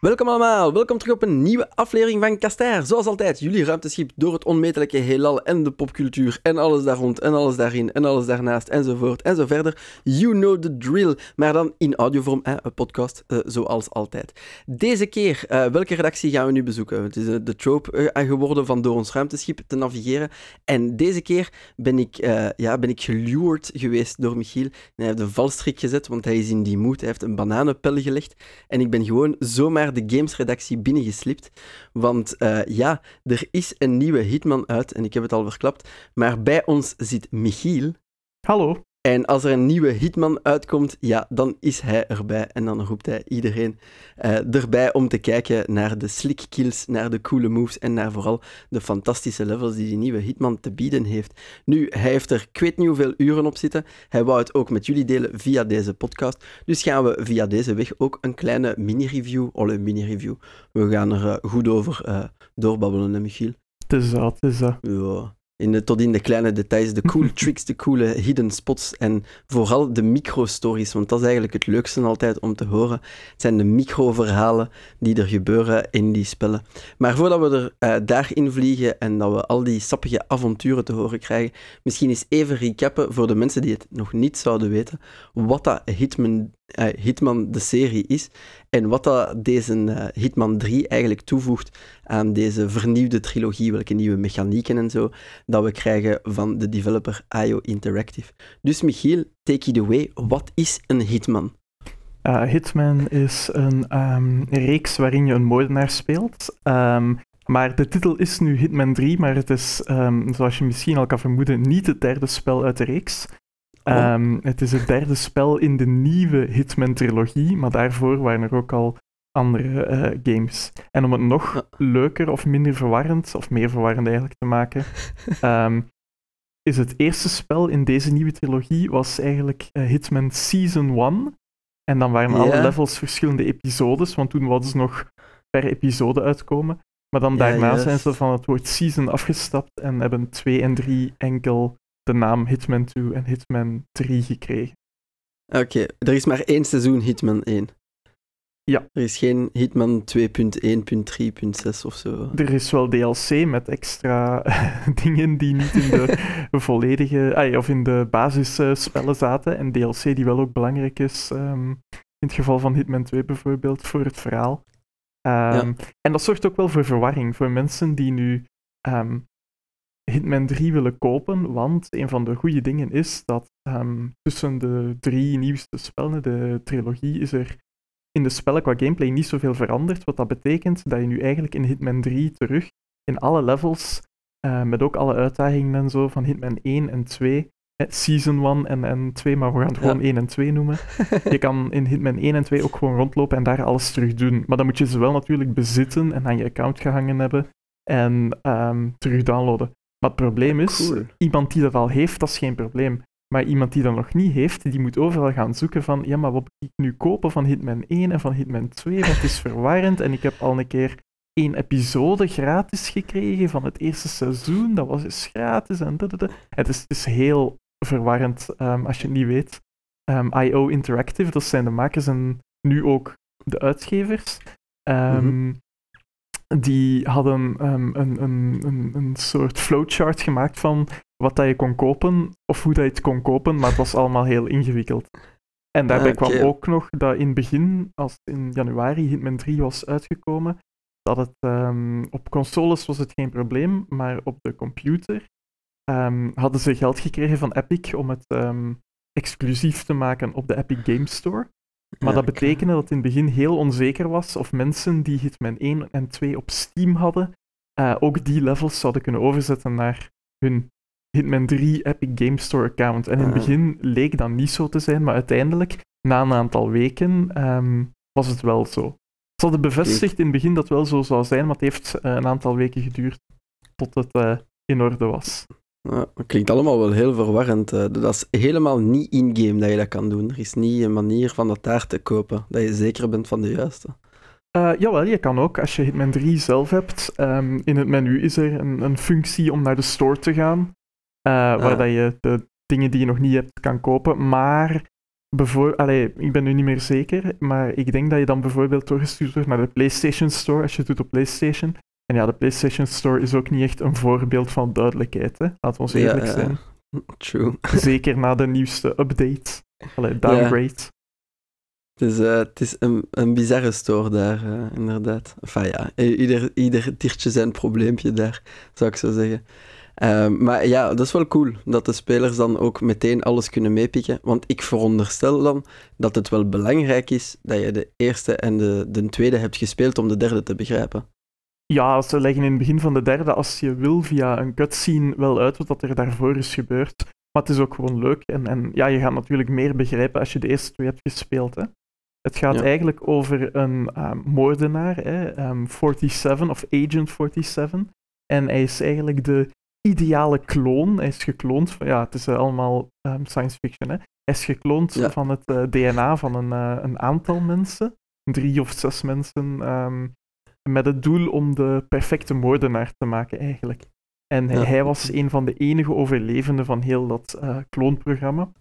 Welkom allemaal, welkom terug op een nieuwe aflevering van Caster. Zoals altijd, jullie ruimteschip door het onmetelijke heelal en de popcultuur en alles daar rond en alles daarin en alles daarnaast enzovoort en zo verder. You know the drill, maar dan in audiovorm, hè, een podcast, uh, zoals altijd. Deze keer, uh, welke redactie gaan we nu bezoeken? Het is uh, de trope geworden van door ons ruimteschip te navigeren. En deze keer ben ik, ja, ben ik gelured geweest door Michiel. Hij heeft een valstrik gezet, want hij is in die moed. Hij heeft een bananenpel gelegd en ik ben gewoon zomaar de gamesredactie binnengeslipt. Want uh, ja, er is een nieuwe Hitman uit en ik heb het al verklapt. Maar bij ons zit Michiel. Hallo. En als er een nieuwe Hitman uitkomt, ja, dan is hij erbij. En dan roept hij iedereen uh, erbij om te kijken naar de slick kills, naar de coole moves en naar vooral de fantastische levels die die nieuwe Hitman te bieden heeft. Nu, hij heeft er ik weet niet hoeveel uren op zitten. Hij wou het ook met jullie delen via deze podcast. Dus gaan we via deze weg ook een kleine mini-review, oh, een mini-review. We gaan er uh, goed over uh, doorbabbelen, hè, Michiel? Het is dat, het is dat. Ja in de, tot in de kleine details, de cool tricks, de coole hidden spots en vooral de micro-stories, want dat is eigenlijk het leukste altijd om te horen. Het zijn de micro-verhalen die er gebeuren in die spellen. Maar voordat we er uh, daarin vliegen en dat we al die sappige avonturen te horen krijgen, misschien eens even recappen voor de mensen die het nog niet zouden weten, wat dat Hitman uh, Hitman de serie is en wat dat deze uh, Hitman 3 eigenlijk toevoegt aan deze vernieuwde trilogie, welke nieuwe mechanieken en zo dat we krijgen van de developer IO Interactive. Dus Michiel, take it away. Wat is een Hitman? Uh, Hitman is een um, reeks waarin je een moordenaar speelt. Um, maar de titel is nu Hitman 3, maar het is, um, zoals je misschien al kan vermoeden, niet het derde spel uit de reeks. Um, het is het derde spel in de nieuwe Hitman-trilogie, maar daarvoor waren er ook al andere uh, games. En om het nog leuker of minder verwarrend, of meer verwarrend eigenlijk te maken, um, is het eerste spel in deze nieuwe trilogie was eigenlijk uh, Hitman Season 1. En dan waren alle levels verschillende episodes, want toen was ze nog per episode uitkomen. Maar dan daarna zijn ze van het woord season afgestapt en hebben 2 en 3 enkel de naam Hitman 2 en Hitman 3 gekregen. Oké, okay, er is maar één seizoen Hitman 1. Ja. Er is geen Hitman 2.1.3.6 of zo. Er is wel DLC met extra dingen die niet in de volledige, ay, of in de basisspellen zaten. En DLC die wel ook belangrijk is, um, in het geval van Hitman 2 bijvoorbeeld, voor het verhaal. Um, ja. En dat zorgt ook wel voor verwarring voor mensen die nu um, Hitman 3 willen kopen, want een van de goede dingen is dat um, tussen de drie nieuwste spellen, de trilogie, is er in de spellen qua gameplay niet zoveel veranderd. Wat dat betekent dat je nu eigenlijk in Hitman 3 terug in alle levels, uh, met ook alle uitdagingen en zo van Hitman 1 en 2, Season 1 en, en 2, maar we gaan het gewoon ja. 1 en 2 noemen. Je kan in Hitman 1 en 2 ook gewoon rondlopen en daar alles terug doen. Maar dan moet je ze wel natuurlijk bezitten en aan je account gehangen hebben en um, terug downloaden. Maar het probleem is, cool. iemand die dat al heeft, dat is geen probleem. Maar iemand die dat nog niet heeft, die moet overal gaan zoeken van, ja, maar wat moet ik nu kopen van Hitman 1 en van Hitman 2? Want het is verwarrend en ik heb al een keer één episode gratis gekregen van het eerste seizoen. Dat was dus gratis en dat. Het is, het is heel verwarrend um, als je het niet weet. Um, IO Interactive, dat zijn de makers en nu ook de uitgevers. Um, die hadden um, een, een, een, een soort flowchart gemaakt van wat dat je kon kopen, of hoe dat je het kon kopen, maar het was allemaal heel ingewikkeld. En daarbij ah, okay. kwam ook nog dat in het begin, als in januari Hitman 3 was uitgekomen, dat het um, op consoles was het geen probleem, maar op de computer um, hadden ze geld gekregen van Epic om het exclusief te maken op de Epic Game Store. Maar dat betekende dat het in het begin heel onzeker was of mensen die Hitman 1 en 2 op Steam hadden, uh, ook die levels zouden kunnen overzetten naar hun Hitman 3 Epic Game Store account. En in het begin leek dat niet zo te zijn, maar uiteindelijk, na een aantal weken, um, was het wel zo. Ze hadden bevestigd in het begin dat het wel zo zou zijn, maar het heeft uh, een aantal weken geduurd tot het uh, in orde was. Ja, dat klinkt allemaal wel heel verwarrend. Dat is helemaal niet in-game dat je dat kan doen. Er is niet een manier van dat daar te kopen, dat je zeker bent van de juiste. Uh, jawel, je kan ook. Als je Hitman 3 zelf hebt, um, in het menu is er een, een, functie om naar de store te gaan, uh, ah. waar dat je de dingen die je nog niet hebt kan kopen. Maar. Allee, ik ben nu niet meer zeker, maar ik denk dat je dan bijvoorbeeld doorgestuurd wordt naar de PlayStation Store als je het doet op PlayStation. En ja, de PlayStation Store is ook niet echt een voorbeeld van duidelijkheid, hè? laten we ons eerlijk ja. zijn. True. Zeker na de nieuwste update. Allee, downgrade. Het is, eh, het is een, een bizarre store daar, eh, inderdaad. Enfin ja, ieder, ieder tiertje zijn probleempje daar, zou ik zo zeggen. Ehm, maar ja, dat is wel cool dat de spelers dan ook meteen alles kunnen meepikken. Want ik veronderstel dan dat het wel belangrijk is dat je de eerste en de, de tweede hebt gespeeld om de derde te begrijpen. Ja, ze leggen in het begin van de derde, als je wil, via een cutscene wel uit wat er daarvoor is gebeurd. Maar het is ook gewoon leuk. En, en ja, je gaat natuurlijk meer begrijpen als je de eerste twee hebt gespeeld. Hè. Het gaat Ja. eigenlijk over een ehm, moordenaar, hè, ehm, 47 of Agent 47. En hij is eigenlijk de ideale kloon. Hij is gekloond van, ja, het is eh, allemaal ehm, science fiction. Hè. Hij is gekloond Ja. van het eh, DNA van een, eh, een aantal mensen. Drie of zes mensen. Met het doel om de perfecte moordenaar te maken, eigenlijk. En hij, Ja. hij was een van de enige overlevenden van heel dat eh, kloonprogramma.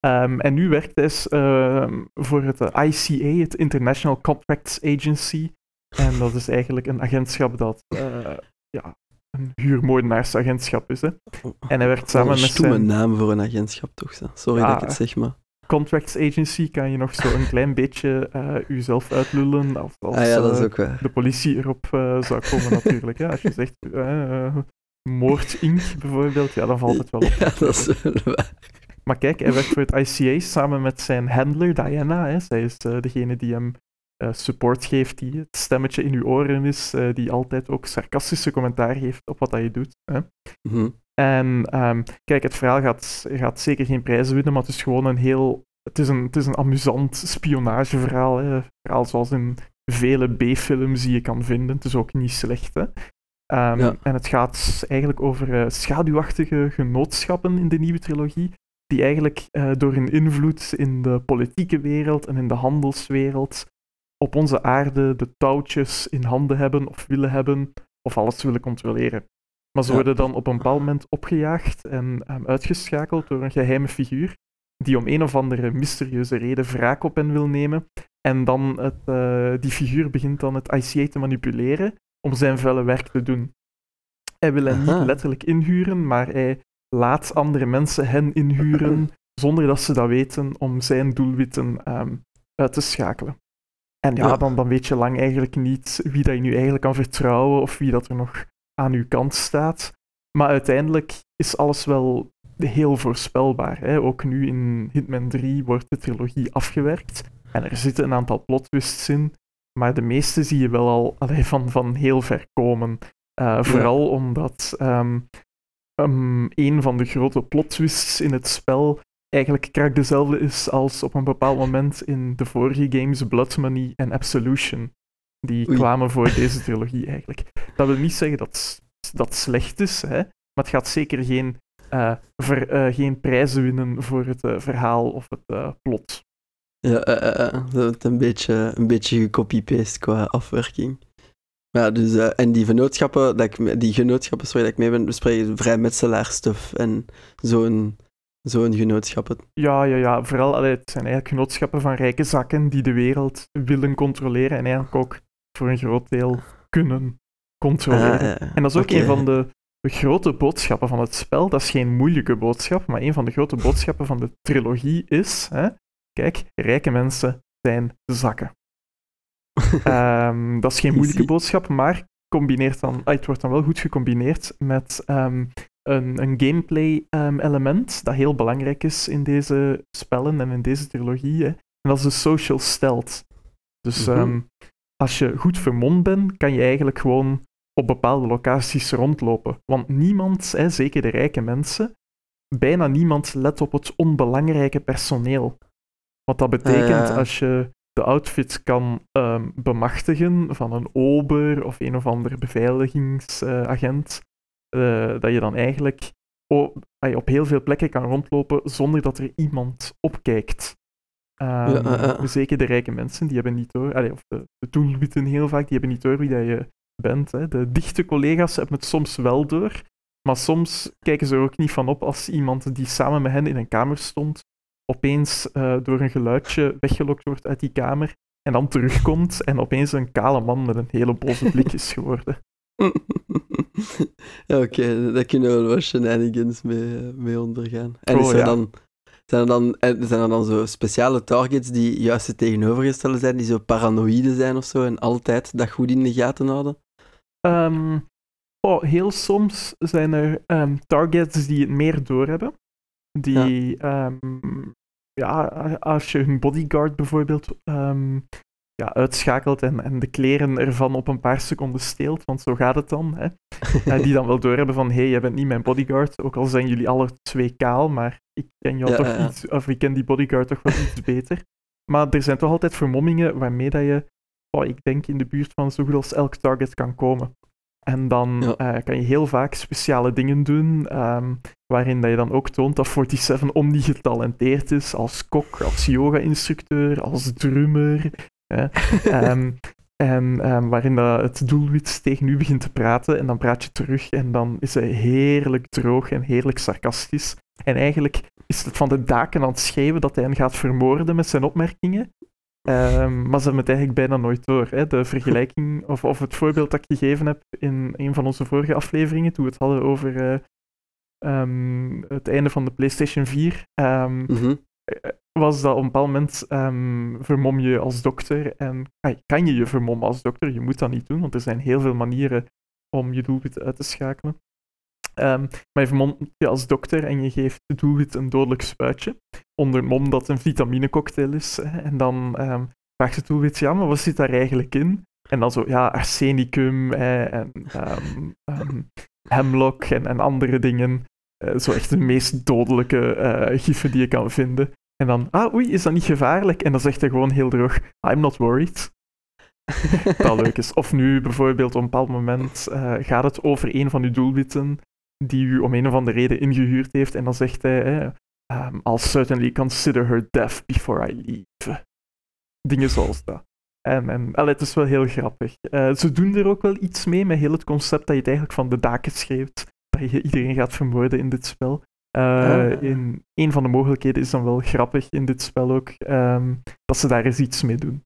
Ehm, en nu werkt hij s- ehm, voor het ICA, het International Contracts Agency. En dat is eigenlijk een agentschap dat eh, ja, een huurmoordenaarsagentschap is. Hè. En hij werkt samen een met zijn naam voor een agentschap, toch? Sorry dat ik het zeg, maar... Contracts Agency. Kan je nog zo een klein beetje eh jezelf uitlullen als, als Ah ja, dat is eh, ook waar. de politie erop eh, zou komen natuurlijk. Hè. Als je zegt moord Inc. bijvoorbeeld, ja, dan valt het wel op. Ja, dat is wel waar. Maar kijk, hij werkt voor het ICA samen met zijn handler Diana. Hè. Zij is degene die hem support geeft, die het stemmetje in uw oren is, eh, die altijd ook sarcastische commentaar geeft op wat dat je doet. Hè. Mhm. En ehm, kijk, het verhaal gaat, gaat zeker geen prijzen winnen, maar het is gewoon een heel... Het is een, het is een amusant spionageverhaal. Hè. Een verhaal zoals in vele B-films die je kan vinden. Het is ook niet slecht. Hè. Ehm, Ja. En het gaat eigenlijk over eh, schaduwachtige genootschappen in de nieuwe trilogie, die eigenlijk eh, door hun invloed in de politieke wereld en in de handelswereld op onze aarde de touwtjes in handen hebben of willen hebben, of alles willen controleren. Maar ze Ja. worden dan op een bepaald moment opgejaagd en ehm, uitgeschakeld door een geheime figuur, die om een of andere mysterieuze reden wraak op hen wil nemen. En dan het, eh, die figuur begint dan het ICA te manipuleren om zijn vuile werk te doen. Hij wil hen Aha. niet letterlijk inhuren, maar hij laat andere mensen hen inhuren zonder dat ze dat weten om zijn doelwitten ehm, uit te schakelen. En ja, Ja. Dan, dan weet je lang eigenlijk niet wie dat je nu eigenlijk kan vertrouwen of wie dat er nog aan uw kant staat. Maar uiteindelijk is alles wel heel voorspelbaar. Hè? Ook nu in Hitman 3 wordt de trilogie afgewerkt. En er zitten een aantal plot twists in, maar de meeste zie je wel al allee, van, van heel ver komen. Eh, vooral omdat ehm, um, een van de grote plot twists in het spel eigenlijk krak dezelfde is als op een bepaald moment in de vorige games Blood Money en Absolution. Die Oei. kwamen voor deze trilogie eigenlijk. Dat wil niet zeggen dat dat slecht is, hè? maar het gaat zeker geen, eh, ver- eh, geen prijzen winnen voor het eh, verhaal of het plot. Ja, zo het een beetje, een beetje gecopy-paste qua afwerking. Ja, dus, en die vennootschappen, dat ik, die genootschappen sorry, dat ik mee ben, bespreken vrijmetselaarsstuff en zo'n zo'n genootschappen. Ja, ja, ja. Vooral, allee, het zijn eigenlijk genootschappen van rijke zakken die de wereld willen controleren en eigenlijk ook voor een groot deel kunnen controleren. Ah, ja. En dat is ook een van de, grote boodschappen van het spel. Dat is geen moeilijke boodschap, maar een van de grote boodschappen van de trilogie is: hè, kijk, rijke mensen zijn zakken. Ehm, dat is geen moeilijke boodschap, maar combineert dan, ah, het wordt dan wel goed gecombineerd met ehm, een, een gameplay-element dat heel belangrijk is in deze spellen en in deze trilogie. Hè. En dat is de social stealth. Dus Mhm. ehm, als je goed vermomd bent, kan je eigenlijk gewoon op bepaalde locaties rondlopen. Want niemand, hè, zeker de rijke mensen, bijna niemand let op het onbelangrijke personeel. Wat dat betekent ja. als je de outfit kan ehm, bemachtigen van een ober of een of ander beveiligingsagent, eh, dat je dan eigenlijk op heel veel plekken kan rondlopen zonder dat er iemand opkijkt. Ehm, Ja, ja, ja. Zeker de rijke mensen, die hebben niet door, allee, of de, de doelwitten heel vaak, die hebben niet door wie dat je bent. Hè. De dichte collega's hebben het soms wel door, maar soms kijken ze er ook niet van op als iemand die samen met hen in een kamer stond opeens uh, door een geluidje weggelokt wordt uit die kamer en dan terugkomt en opeens een kale man met een hele boze blik is geworden. Oké, okay, daar kunnen we wel wat shenanigans mee, mee ondergaan. En is oh, er ja. dan, zijn, er dan, zijn er dan zo speciale targets die juist het tegenovergestelde zijn, die zo paranoïde zijn of zo en altijd dat goed in de gaten houden? Ehm, oh, heel soms zijn er ehm, targets die het meer doorhebben. Die, ja. ja, als je hun bodyguard bijvoorbeeld ehm, ja, uitschakelt en, en de kleren ervan op een paar seconden steelt, want zo gaat het dan. Hè. uh, die dan wel doorhebben van, hé, hey, jij bent niet mijn bodyguard, ook al zijn jullie alle twee kaal, maar ik ken jou Ja, toch ja, iets, of ik ken die bodyguard toch wel iets beter. Maar er zijn toch altijd vermommingen waarmee dat je, oh, ik denk, in de buurt van zo goed als elk target kan komen. En dan Ja. eh, kan je heel vaak speciale dingen doen, ehm, waarin dat je dan ook toont dat 47 omni-getalenteerd is als kok, als yoga-instructeur, als drummer. Hè. Ehm, en ehm, waarin dat het doelwit tegen u begint te praten en dan praat je terug en dan is hij heerlijk droog en heerlijk sarcastisch. En eigenlijk is het van de daken aan het schreeuwen dat hij hen gaat vermoorden met zijn opmerkingen. Ehm, maar ze hebben het eigenlijk bijna nooit door. Hè. De vergelijking, of, of het voorbeeld dat ik gegeven heb in een van onze vorige afleveringen, toen we het hadden over eh, ehm, het einde van de PlayStation 4, ehm, Mhm. Was dat op een bepaald moment ehm, vermom je als dokter. En kan je je vermommen als dokter? Je moet dat niet doen, want er zijn heel veel manieren om je doelwit uit te schakelen. Ehm, maar je vermomt je als dokter en je geeft het doelwit een dodelijk spuitje. Onder mom dat een vitaminecocktail is. Hè, en dan ehm, vraagt het doelwit, ja, maar wat zit daar eigenlijk in? En dan zo, ja, arsenicum hè, en hemlock en, andere dingen. Eh, zo echt de meest dodelijke eh, giffen die je kan vinden. En dan, ah, oei, is dat niet gevaarlijk? En dan zegt hij gewoon heel droog, I'm not worried. Dat leuk is. Of nu bijvoorbeeld op een bepaald moment eh, gaat het over een van uw doelwitten die u om een of andere reden ingehuurd heeft. En dan zegt hij, eh, um, I'll certainly consider her death before I leave. Dingen zoals dat. En, en allee, het is wel heel grappig. Eh, ze doen er ook wel iets mee met heel het concept dat je het eigenlijk van de daken schreeuwt. Dat je iedereen gaat vermoorden in dit spel. Eh, Ah. in, een van de mogelijkheden is dan wel grappig in dit spel ook, ehm, dat ze daar eens iets mee doen.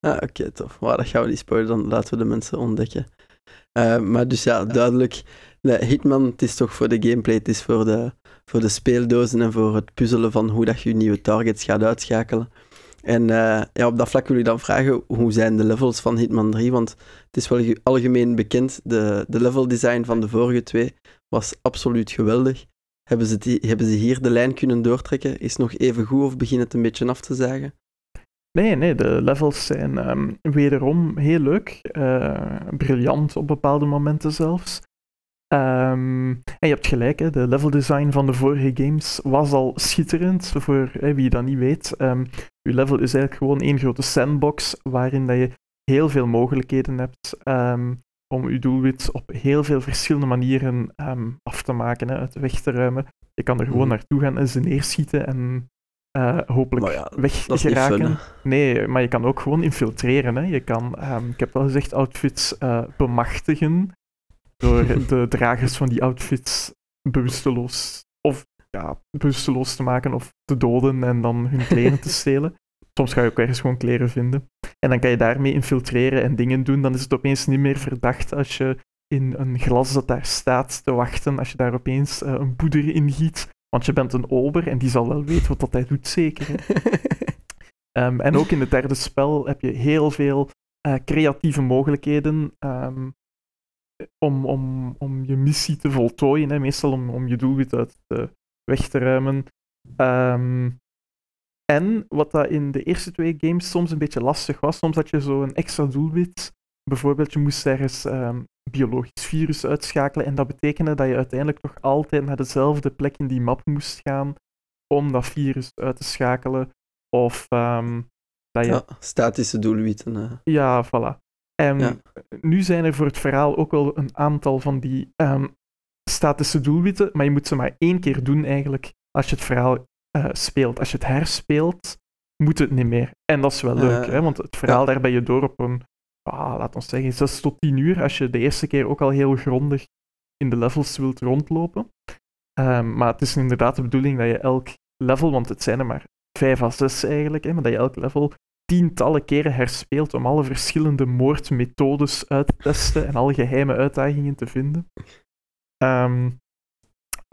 Ah, oké, tof. Maar dat gaan we niet spoilen, dan laten we de mensen ontdekken. Eh, maar dus ja, duidelijk. nee, Hitman, het is toch voor de gameplay, het is voor de, voor de speeldozen en voor het puzzelen van hoe dat je nieuwe targets gaat uitschakelen. En eh, ja, op dat vlak wil ik dan vragen, hoe zijn de levels van Hitman 3? Want het is wel ge- algemeen bekend, de, de level design van de vorige twee was absoluut geweldig. Hebben ze, die, hebben ze hier de lijn kunnen doortrekken? Is nog even goed of begint het een beetje af te zagen? Nee, nee, de levels zijn ehm, wederom heel leuk. eh, briljant op bepaalde momenten zelfs. Ehm, en je hebt gelijk, hè, de level design van de vorige games was al schitterend. Voor hè, wie dat niet weet. Ehm je level is eigenlijk gewoon één grote sandbox waarin dat je heel veel mogelijkheden hebt ehm, om je doelwit op heel veel verschillende manieren ehm, af te maken, hè, uit de weg te ruimen. Je kan er gewoon Mhm. naartoe gaan en ze neerschieten en eh, hopelijk Maar ja, weg Dat is niet geraken. fun, hè? Nee, maar je kan ook gewoon infiltreren. Hè. Je kan, ehm, ik heb wel gezegd, outfits eh, bemachtigen door de dragers van die outfits bewusteloos of ja, bewusteloos te maken of te doden en dan hun kleren te stelen. Soms ga je ook ergens gewoon kleren vinden. En dan kan je daarmee infiltreren en dingen doen. Dan is het opeens niet meer verdacht als je in een glas dat daar staat te wachten, als je daar opeens eh, een poeder in giet. Want je bent een ober en die zal wel weten wat dat hij doet, zeker. Ehm, en ook in het derde spel heb je heel veel eh, creatieve mogelijkheden ehm, om, om, om je missie te voltooien. Hè. Meestal om, om je doelwit uit de weg te ruimen. Ehm, en wat dat in de eerste twee games soms een beetje lastig was, soms had je zo een extra doelwit. Bijvoorbeeld, je moest ergens ehm, biologisch virus uitschakelen. En dat betekende dat je uiteindelijk nog altijd naar dezelfde plek in die map moest gaan om dat virus uit te schakelen. Of ehm, dat je Ja, statische doelwitten. eh. ja, voilà. En Ja. nu zijn er voor het verhaal ook wel een aantal van die ehm, statische doelwitten, maar je moet ze maar één keer doen eigenlijk als je het verhaal eh, speelt. Als je het herspeelt, moet het niet meer. En dat is wel leuk, hè, want het verhaal daar ben je door op een, ah, laat ons zeggen, 6 tot 10 uur, als je de eerste keer ook al heel grondig in de levels wilt rondlopen. Ehm, maar het is inderdaad de bedoeling dat je elk level, want het zijn er maar vijf à zes eigenlijk, hè, maar dat je elk level tientallen keren herspeelt om alle verschillende moordmethodes uit te testen en alle geheime uitdagingen te vinden. Ehm,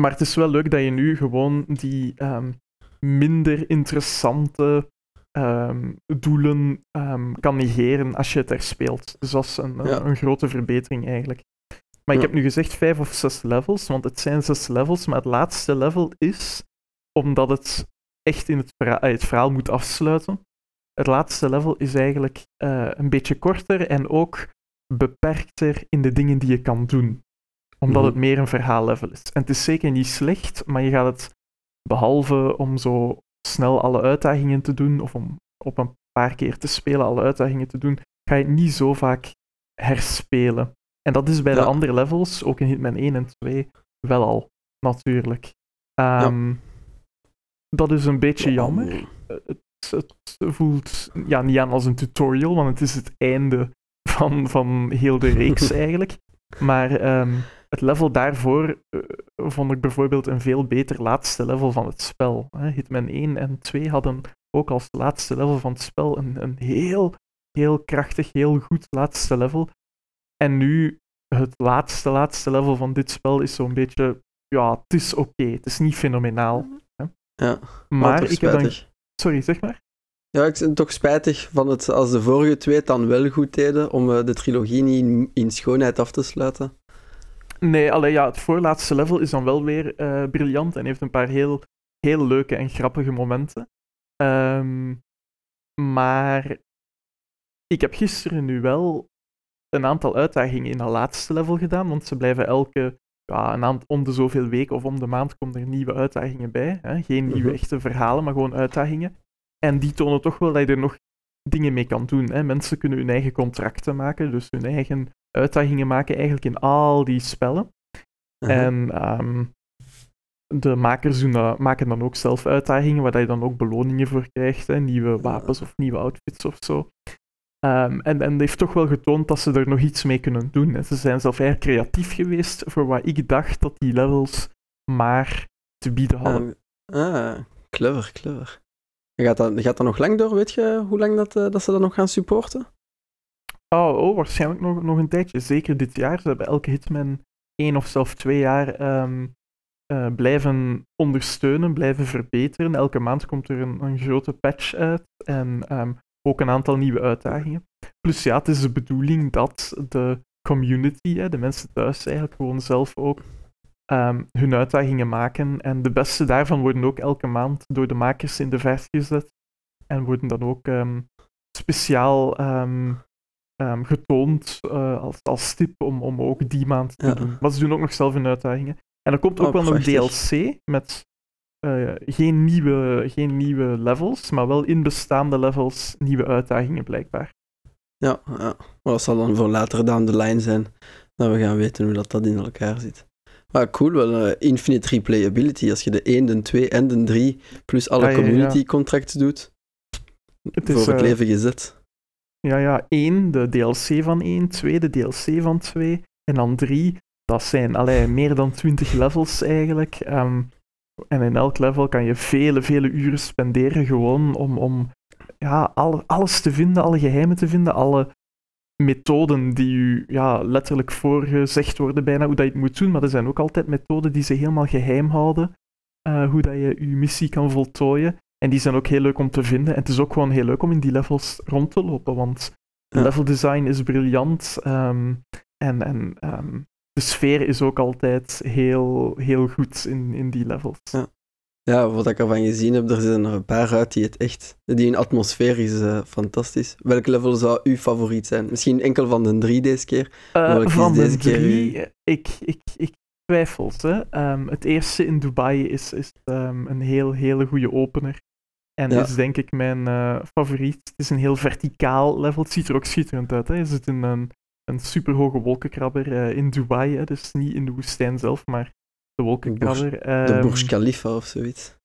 maar het is wel leuk dat je nu gewoon die ehm, minder interessante ehm, doelen kan negeren als je het herspeelt. Dus dat is een, een grote verbetering eigenlijk. Maar ik heb nu gezegd vijf of zes levels, want het zijn zes levels, maar het laatste level is omdat het echt in het verhaal, het verhaal moet afsluiten het laatste level is eigenlijk uh, een beetje korter en ook beperkter in de dingen die je kan doen. Omdat mhm. het meer een verhaallevel is. En het is zeker niet slecht, maar je gaat het, behalve om zo snel alle uitdagingen te doen, of om op een paar keer te spelen alle uitdagingen te doen, ga je het niet zo vaak herspelen. En dat is bij de andere levels, ook in Hitman 1 en 2, wel al, natuurlijk. Um, ja. Dat is een beetje jammer. Het het voelt ja, niet aan als een tutorial, want het is het einde van, van heel de reeks eigenlijk. Maar ehm, het level daarvoor uh, vond ik bijvoorbeeld een veel beter laatste level van het spel. Hitman 1 en 2 hadden ook als laatste level van het spel een, een heel, heel krachtig, heel goed laatste level. En nu, het laatste, laatste level van dit spel is zo'n beetje, ja, het is oké, het is niet fenomenaal. Hè? Ja, maar ik heb dan Sorry, zeg maar. Ja, ik vind het toch spijtig van het, als de vorige twee het dan wel goed deden, om eh, de trilogie niet in, schoonheid af te sluiten. Nee, alleen ja, het voorlaatste level is dan wel weer uh, briljant en heeft een paar heel, heel leuke en grappige momenten. Um, maar ik heb gisteren nu wel een aantal uitdagingen in dat laatste level gedaan, want ze blijven elke, ja, een aantal, om de zoveel weken of om de maand komen er nieuwe uitdagingen bij. Hè? Geen nieuwe mhm. echte verhalen, maar gewoon uitdagingen. En die tonen toch wel dat je er nog dingen mee kan doen. Hè? Mensen kunnen hun eigen contracten maken, dus hun eigen uitdagingen maken eigenlijk in al die spellen. Uh-huh. En ehm, de makers doen maken dan ook zelf uitdagingen waar je dan ook beloningen voor krijgt. Hè? Nieuwe wapens of nieuwe outfits of zo. Um, en, en heeft toch wel getoond dat ze er nog iets mee kunnen doen. Ze zijn zelf erg creatief geweest voor wat ik dacht dat die levels maar te bieden hadden. ah, clever, clever. Gaat dat, gaat dat nog lang door? Weet je hoe lang dat, uh, dat ze dat nog gaan supporten? Oh, oh waarschijnlijk nog, nog een tijdje. Zeker dit jaar. Ze hebben elke Hitman één of zelfs twee jaar um, uh, blijven ondersteunen, blijven verbeteren. Elke maand komt er een, een grote patch uit en um, ook een aantal nieuwe uitdagingen. Plus ja, het is de bedoeling dat de community, de mensen thuis eigenlijk gewoon zelf ook um, hun uitdagingen maken. En de beste daarvan worden ook elke maand door de makers in de vers gezet. En worden dan ook speciaal um, getoond uh, als, als tip om, om ook die maand te doen. Maar ze doen ook nog zelf hun uitdagingen. En er komt ook oh, wel nog DLC met uh, geen, nieuwe, geen nieuwe levels, maar wel in bestaande levels nieuwe uitdagingen blijkbaar. Ja, ja. maar dat zal dan voor later down the line zijn dat we gaan weten hoe dat, dat in elkaar zit. Ah, cool, wel uh, infinite replayability. Als je de 1, de 2 en de 3 plus alle community contracts doet, het is, voor het leven gezet. Ja, ja, 1, de DLC van 1, 2, de DLC van 2, en dan 3, dat zijn allee, meer dan 20 levels eigenlijk. Um, en in elk level kan je vele, vele uren spenderen gewoon om, om ja, alle, alles te vinden, alle geheimen te vinden, alle methoden die u ja, letterlijk voorgezegd worden bijna hoe dat je het moet doen, maar er zijn ook altijd methoden die ze helemaal geheim houden, uh, hoe dat je je missie kan voltooien. En die zijn ook heel leuk om te vinden. En het is ook gewoon heel leuk om in die levels rond te lopen, want ja. level design is briljant. Um, en en um, de sfeer is ook altijd heel, heel goed in, in die levels. Ja. Ja, wat ik ervan gezien heb, er zijn er een paar uit die het echt... Die een atmosfeer is uh, fantastisch. Welk level zou uw favoriet zijn? Misschien enkel van de drie deze keer? Uh, van de deze drie, keer ik, ik, ik twijfel. Hè. Um, het eerste in Dubai is, is um, een heel, hele goede opener. En ja. is denk ik mijn uh, favoriet. Het is een heel verticaal level. Het ziet er ook schitterend uit. Hè. Je zit in een, een superhoge wolkenkrabber in Dubai. Hè. Dus niet in de woestijn zelf, maar de wolkenkrabber. De Burj, Burj Khalifa of zoiets.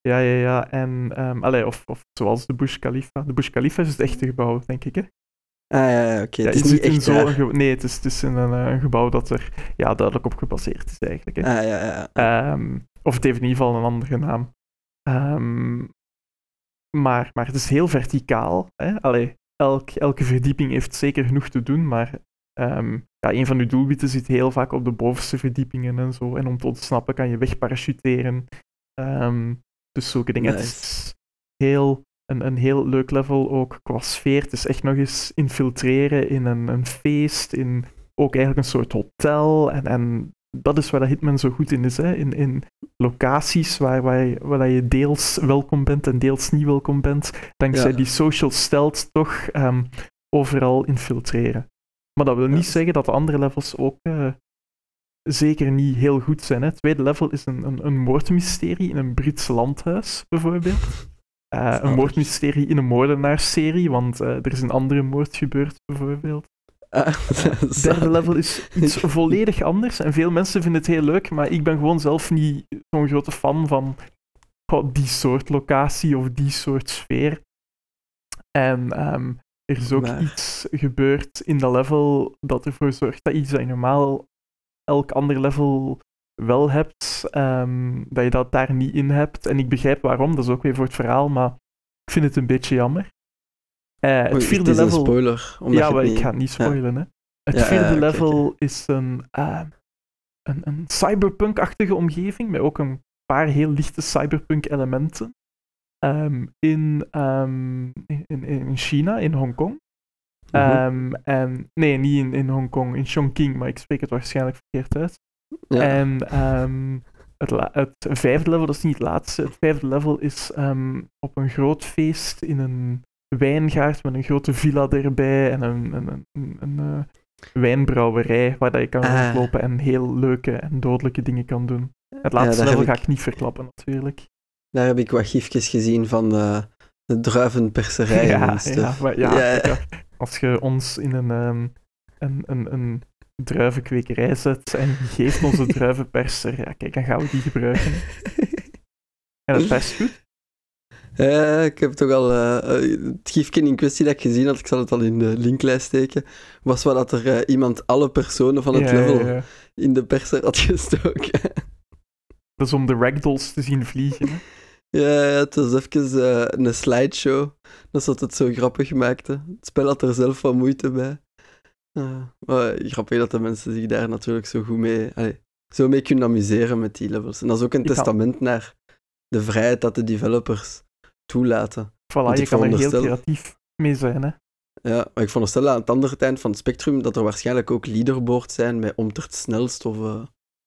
Ja, ja, ja. En, um, allee, of, of zoals de Burj Khalifa. De Burj Khalifa is het echte gebouw, denk ik, hè? Ah ja, ja oké. Okay. het is niet echt zo'n Nee, het is, het is een, een, gebouw dat er ja, duidelijk op gebaseerd is, eigenlijk. Hè? Ah ja, ja. Um, of het heeft in ieder geval een andere naam. Ehm, maar, maar het is heel verticaal. Hè? Allee, elk, elke verdieping heeft zeker genoeg te doen, maar ehm, ja, een van uw doelwitten zit heel vaak op de bovenste verdiepingen en zo. En om te ontsnappen kan je wegparachuteren. Ehm, dus zulke dingen. Het is heel, een, een heel leuk level ook qua sfeer. Het is echt nog eens infiltreren in een, een feest, in ook eigenlijk een soort hotel. En, en dat is waar dat Hitman zo goed in is. Hè? In, in locaties waar, waar, waar je deels welkom bent en deels niet welkom bent. Dankzij die social stealth toch um, overal infiltreren. Maar dat wil niet zeggen dat de andere levels ook uh, zeker niet heel goed zijn. Hè? Het tweede level is een, een, een moordmysterie in een Brits landhuis, bijvoorbeeld. Uh, een moordmysterie in een moordenaarserie, want uh, er is een andere moord gebeurd, bijvoorbeeld. Uh, het derde level is iets volledig anders en veel mensen vinden het heel leuk, maar ik ben gewoon zelf niet zo'n grote fan van oh, die soort locatie of die soort sfeer. En um, er is ook maar... iets gebeurd in dat level dat ervoor zorgt dat iets dat je normaal elk ander level wel hebt, um, dat je dat daar niet in hebt. En ik begrijp waarom, dat is ook weer voor het verhaal, maar ik vind het een beetje jammer. Uh, het vierde het is level. Een spoiler. Ja, maar ik ga het niet spoilen. Ja. Hè. Het ja, vierde ja, level okay. is een, uh, een, een cyberpunk-achtige omgeving, met ook een paar heel lichte cyberpunk-elementen. Um, in, um, in, in China, in Hongkong. En, nee, niet in, in Hongkong, in Chongqing, maar ik spreek het waarschijnlijk verkeerd uit. En het, het, vijfde level, dat is niet het laatste. Het vijfde level is op een groot feest in een wijngaard met een grote villa erbij en een, een, een, uh, wijnbrouwerij waar dat je kan ah. lopen en heel leuke en dodelijke dingen kan doen. Het laatste ja, level ga ik... niet verklappen, natuurlijk. Daar heb ik wat gifjes gezien van de, de druivenperserij. Ja, ja, maar ja, ja, als je ons in een, um, een, een, een druivenkwekerij zet en geeft onze druivenperser, ja, kijk, dan gaan we die gebruiken. en het best goed. Ja, ik heb toch al uh, het gifje in kwestie dat ik gezien had, ik zal het al in de linklijst steken, was wel dat er uh, iemand alle personen van het ja, level ja, ja. in de perser had gestoken. Dat is om de ragdolls te zien vliegen. Hè? Ja, het was even uh, een slideshow. Dat is wat het zo grappig maakte. Het spel had er zelf wat moeite bij. maar grappig dat de mensen zich daar natuurlijk zo goed mee, allee, zo mee kunnen amuseren met die levels. En dat is ook een ik testament naar de vrijheid dat de developers toelaten. Voilà, je kan er heel creatief mee zijn, hè. Ja, maar ik veronderstel aan het andere eind van het spectrum dat er waarschijnlijk ook leaderboards zijn met om het snelst of... Uh...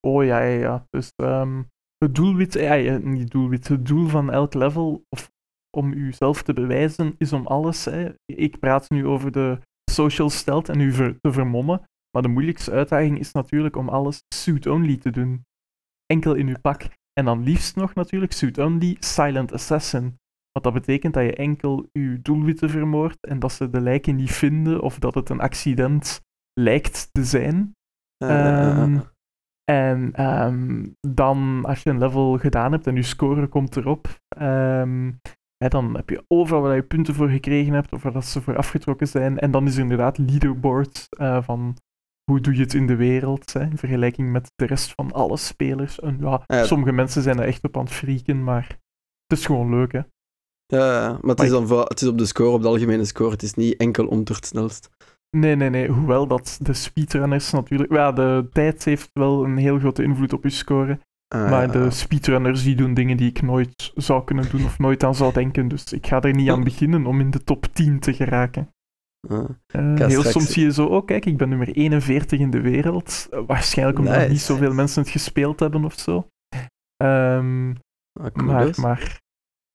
Oh ja, ja, ja. Dus um, het doelwit, ja, niet doelwit, het doel van elk level, of om uzelf te bewijzen, is om alles. Hè. Ik praat nu over de social stealth en u ver, te vermommen, maar de moeilijkste uitdaging is natuurlijk om alles suit-only te doen. Enkel in uw pak. En dan liefst nog natuurlijk suit-only silent assassin. Wat dat betekent dat je enkel je doelwitten vermoordt en dat ze de lijken niet vinden of dat het een accident lijkt te zijn. Uh, um, en um, dan, als je een level gedaan hebt en je score komt erop, um, hè, dan heb je overal waar je punten voor gekregen hebt of waar dat ze voor afgetrokken zijn. En dan is er inderdaad leaderboard uh, van hoe doe je het in de wereld, hè, in vergelijking met de rest van alle spelers. En, ja, sommige mensen zijn er echt op aan het frieken, maar het is gewoon leuk, hè. Ja, maar het is, dan het is op de score, op de algemene score. Het is niet enkel om het snelst. Nee, nee, nee. Hoewel dat de speedrunners natuurlijk... Ja, de tijd heeft wel een heel grote invloed op je score. Ah, maar de speedrunners die doen dingen die ik nooit zou kunnen doen of nooit aan zou denken. Dus ik ga er niet aan beginnen om in de top 10 te geraken. Ah, uh, heel straks... soms zie je zo, oh kijk, ik ben nummer 41 in de wereld. Uh, waarschijnlijk omdat nice. niet zoveel mensen het gespeeld hebben of zo. Um, ah, cool, maar, dus. maar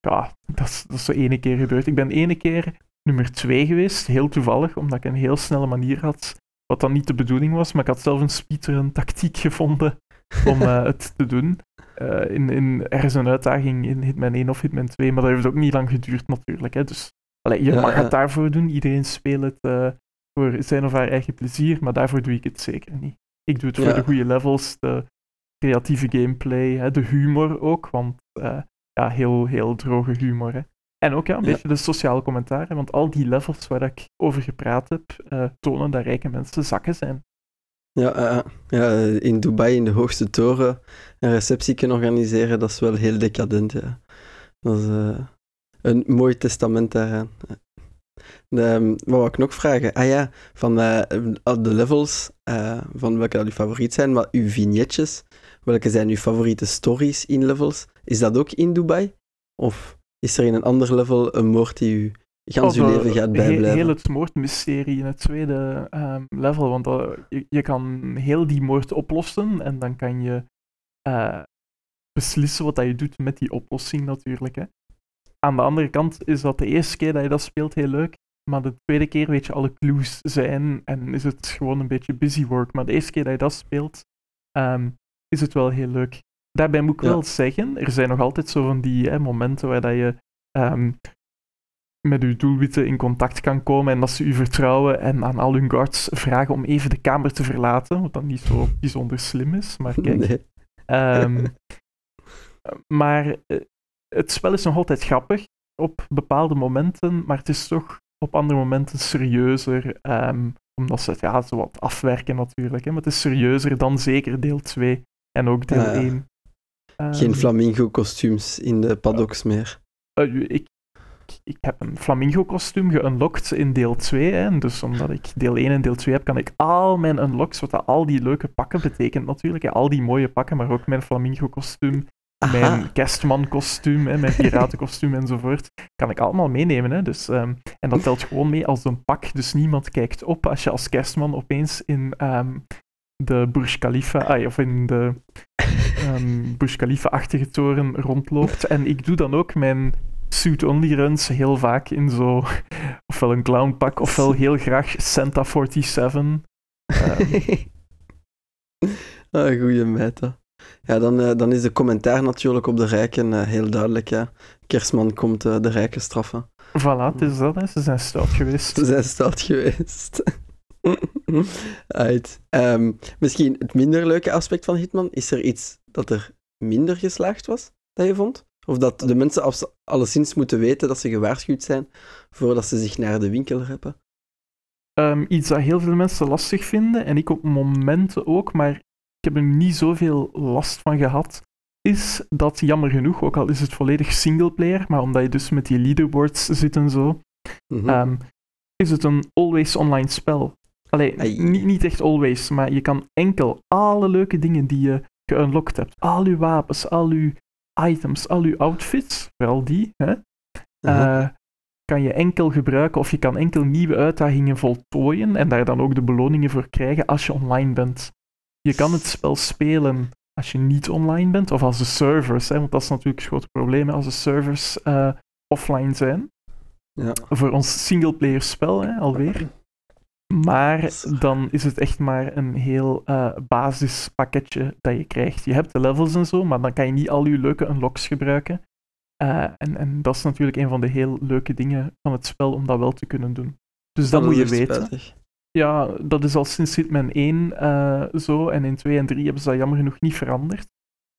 ja, dat is, dat is zo ene keer gebeurd. Ik ben ene keer nummer twee geweest, heel toevallig, omdat ik een heel snelle manier had, wat dan niet de bedoeling was, maar ik had zelf een speedrun tactiek gevonden om uh, het te doen. Uh, in, in, er is een uitdaging in Hitman 1 of Hitman 2, maar dat heeft ook niet lang geduurd natuurlijk. Hè. Dus allee, je ja, mag het daarvoor doen, iedereen speelt het uh, voor zijn of haar eigen plezier, maar daarvoor doe ik het zeker niet. Ik doe het voor de goede levels, de creatieve gameplay, hè, de humor ook, want ja, heel, heel droge humor. Hè. En ook ja, een ja. beetje de sociale commentaren, want al die levels waar ik over gepraat heb, uh, tonen dat rijke mensen zakken zijn. Ja, uh, ja, in Dubai in de hoogste toren een receptie kunnen organiseren, dat is wel heel decadent. Ja. Dat is eh, een mooi testament daaraan. Ehm, wat wou ik nog vragen? Ah ja, van eh, de levels, uh, van welke dat uw favoriet zijn, maar uw vignetjes, welke zijn uw favoriete stories in levels? Is dat ook in Dubai? Of is er in een ander level een moord die u gans uw leven gaat bijblijven? Heel het moordmysterie in het tweede um, level, want uh, je, je, kan heel die moord oplossen en dan kan je beslissen wat dat je doet met die oplossing natuurlijk. Hè. Aan de andere kant is dat de eerste keer dat je dat speelt heel leuk, maar de tweede keer weet je alle clues zijn en is het gewoon een beetje busy work. Maar de eerste keer dat je dat speelt, um, is het wel heel leuk. Daarbij moet ik ja. wel zeggen, er zijn nog altijd zo van die hè, momenten waar dat je um, met je doelwitten in contact kan komen en dat ze u vertrouwen en aan al hun guards vragen om even de kamer te verlaten, wat dan niet zo bijzonder slim is, maar kijk. Nee. Um, maar uh, het spel is nog altijd grappig op bepaalde momenten, maar het is toch op andere momenten serieuzer. Um, omdat ze het ja, zo wat afwerken natuurlijk. Hè, maar het is serieuzer dan zeker deel 2 en ook deel ja, 1. Um, Geen flamingo-kostuums in de paddocks meer. Uh, ik, ik heb een flamingo-kostuum geunlocked in deel 2. Hè, dus omdat ik deel 1 en deel 2 heb, kan ik al mijn unlocks, wat dat al die leuke pakken betekent natuurlijk, hè, al die mooie pakken, maar ook mijn flamingo-kostuum mijn kerstman-kostuum, mijn piratenkostuum enzovoort, kan ik allemaal meenemen. Hè? Dus, um, en dat telt gewoon mee als een pak, dus niemand kijkt op als je als kerstman opeens in um, de Burj Khalifa, ah, of in de um, Burj Khalifa-achtige toren rondloopt. En ik doe dan ook mijn suit-only runs heel vaak in zo, ofwel een clownpak, ofwel heel graag Santa 47. ah, goeie meta. Ja, dan, uh, dan is de commentaar natuurlijk op de rijken uh, heel duidelijk. Ja. Kerstman komt uh, de rijken straffen. Voilà, het is dat. Hè. Ze zijn stout geweest. Ze zijn stout geweest. right. Um, misschien het minder leuke aspect van Hitman. Is er iets dat er minder geslaagd was, dat je vond? Of dat de mensen alleszins moeten weten dat ze gewaarschuwd zijn voordat ze zich naar de winkel reppen? Um, iets dat heel veel mensen lastig vinden, en ik op momenten ook, maar ik heb er niet zoveel last van gehad, is dat jammer genoeg, ook al is het volledig singleplayer, maar omdat je dus met die leaderboards zit en zo, mm -hmm. um, is het een always online spel. Allee, niet, niet echt always, maar je kan enkel alle leuke dingen die je geunlocked hebt, al je wapens, al je items, al je outfits, vooral die, hè, uh -huh. uh, kan je enkel gebruiken of je kan enkel nieuwe uitdagingen voltooien en daar dan ook de beloningen voor krijgen als je online bent. Je kan het spel spelen als je niet online bent, of als de servers, hè, want dat is natuurlijk het grote probleem, als de servers uh, offline zijn. Ja. Voor ons singleplayer spel hè, alweer. Maar dan is het echt maar een heel uh, basispakketje dat je krijgt. Je hebt de levels en zo, maar dan kan je niet al je leuke unlocks gebruiken. Uh, en, en dat is natuurlijk een van de heel leuke dingen van het spel om dat wel te kunnen doen. Dus dat, dat moet je weten. Spijtig. Ja, dat is al sinds Hitman 1 uh, zo. En in 2 en 3 hebben ze dat jammer genoeg niet veranderd.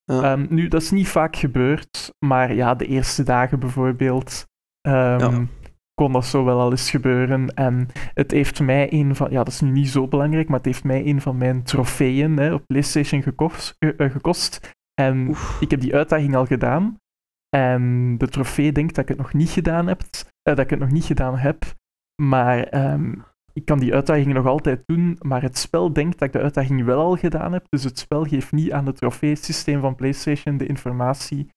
Ja. Um, nu, dat is niet vaak gebeurd. Maar ja, de eerste dagen bijvoorbeeld. Um, ja. Kon dat zo wel al eens gebeuren. En het heeft mij een van... Ja, dat is nu niet zo belangrijk, maar het heeft mij een van mijn trofeeën hè, op PlayStation gekost. Uh, gekost. En Oef. ik heb die uitdaging al gedaan. En de trofee denkt dat ik het nog niet gedaan heb. Uh, dat ik het nog niet gedaan heb. Maar um, ik kan die uitdaging nog altijd doen, maar het spel denkt dat ik de uitdaging wel al gedaan heb. Dus het spel geeft niet aan het trofeesysteem van PlayStation de informatie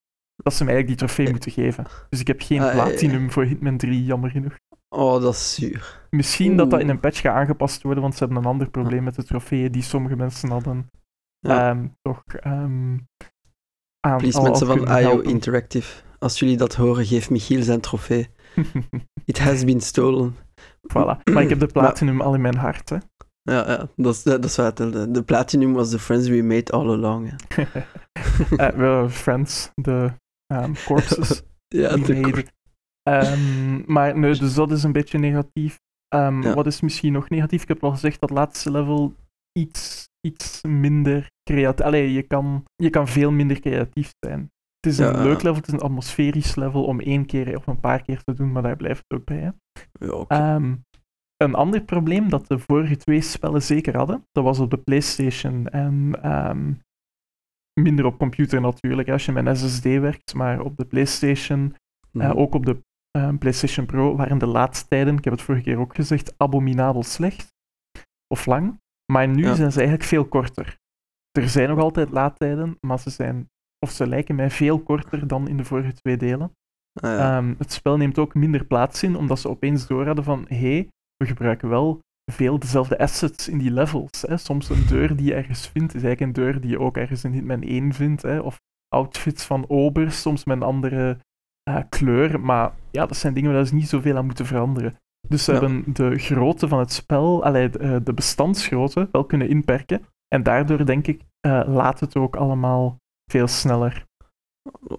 dat ze mij eigenlijk die trofee moeten geven. Dus ik heb geen ah, platinum ja. voor Hitman 3, jammer genoeg. Oh, dat is zuur. Misschien Oeh. dat dat in een patch gaat aangepast worden, want ze hebben een ander probleem met de trofeeën die sommige mensen hadden. Ja. Um, toch um, aan Please, mensen van IO. Interactive, als jullie dat horen, geef Michiel zijn trofee. It has been stolen. Voilà. Maar ik heb de platinum maar, al in mijn hart. Hè. Ja, ja, dat is, dat is wat de, de platinum was the friends we made all along. uh, well, friends, de um, corpses. ja, de um, Maar nee, dus dat is een beetje negatief. Um, ja. Wat is misschien nog negatief? Ik heb al gezegd dat laatste level iets, iets minder creatief... Allee, je kan, je kan veel minder creatief zijn. Het is een leuk level, het is een atmosferisch level om één keer of een paar keer te doen, maar daar blijft het ook bij. Hè? Ja, okay. um, een ander probleem dat de vorige twee spellen zeker hadden, dat was op de PlayStation. En um, minder op computer natuurlijk, als je met een SSD werkt, maar op de PlayStation, Mhm. ook op de eh, PlayStation Pro, waren de laatste tijden, ik heb het vorige keer ook gezegd, abominabel slecht of lang. Maar nu Ja. zijn ze eigenlijk veel korter. Er zijn nog altijd laadtijden, maar ze zijn, of ze lijken mij veel korter dan in de vorige twee delen. Ah, ja. Ehm, het spel neemt ook minder plaats in, omdat ze opeens door hadden van hé, hey, we gebruiken wel veel dezelfde assets in die levels. Hè. Soms een deur die je ergens vindt, is eigenlijk een deur die je ook ergens in Hitman 1 vindt. Hè. Of outfits van obers, soms met een andere eh, kleur. Maar ja, dat zijn dingen waar ze niet zoveel aan moeten veranderen. Dus ze Ja. hebben de grootte van het spel, allee, de, eh, de bestandsgrootte, wel kunnen inperken. En daardoor denk ik, eh, laat het ook allemaal veel sneller.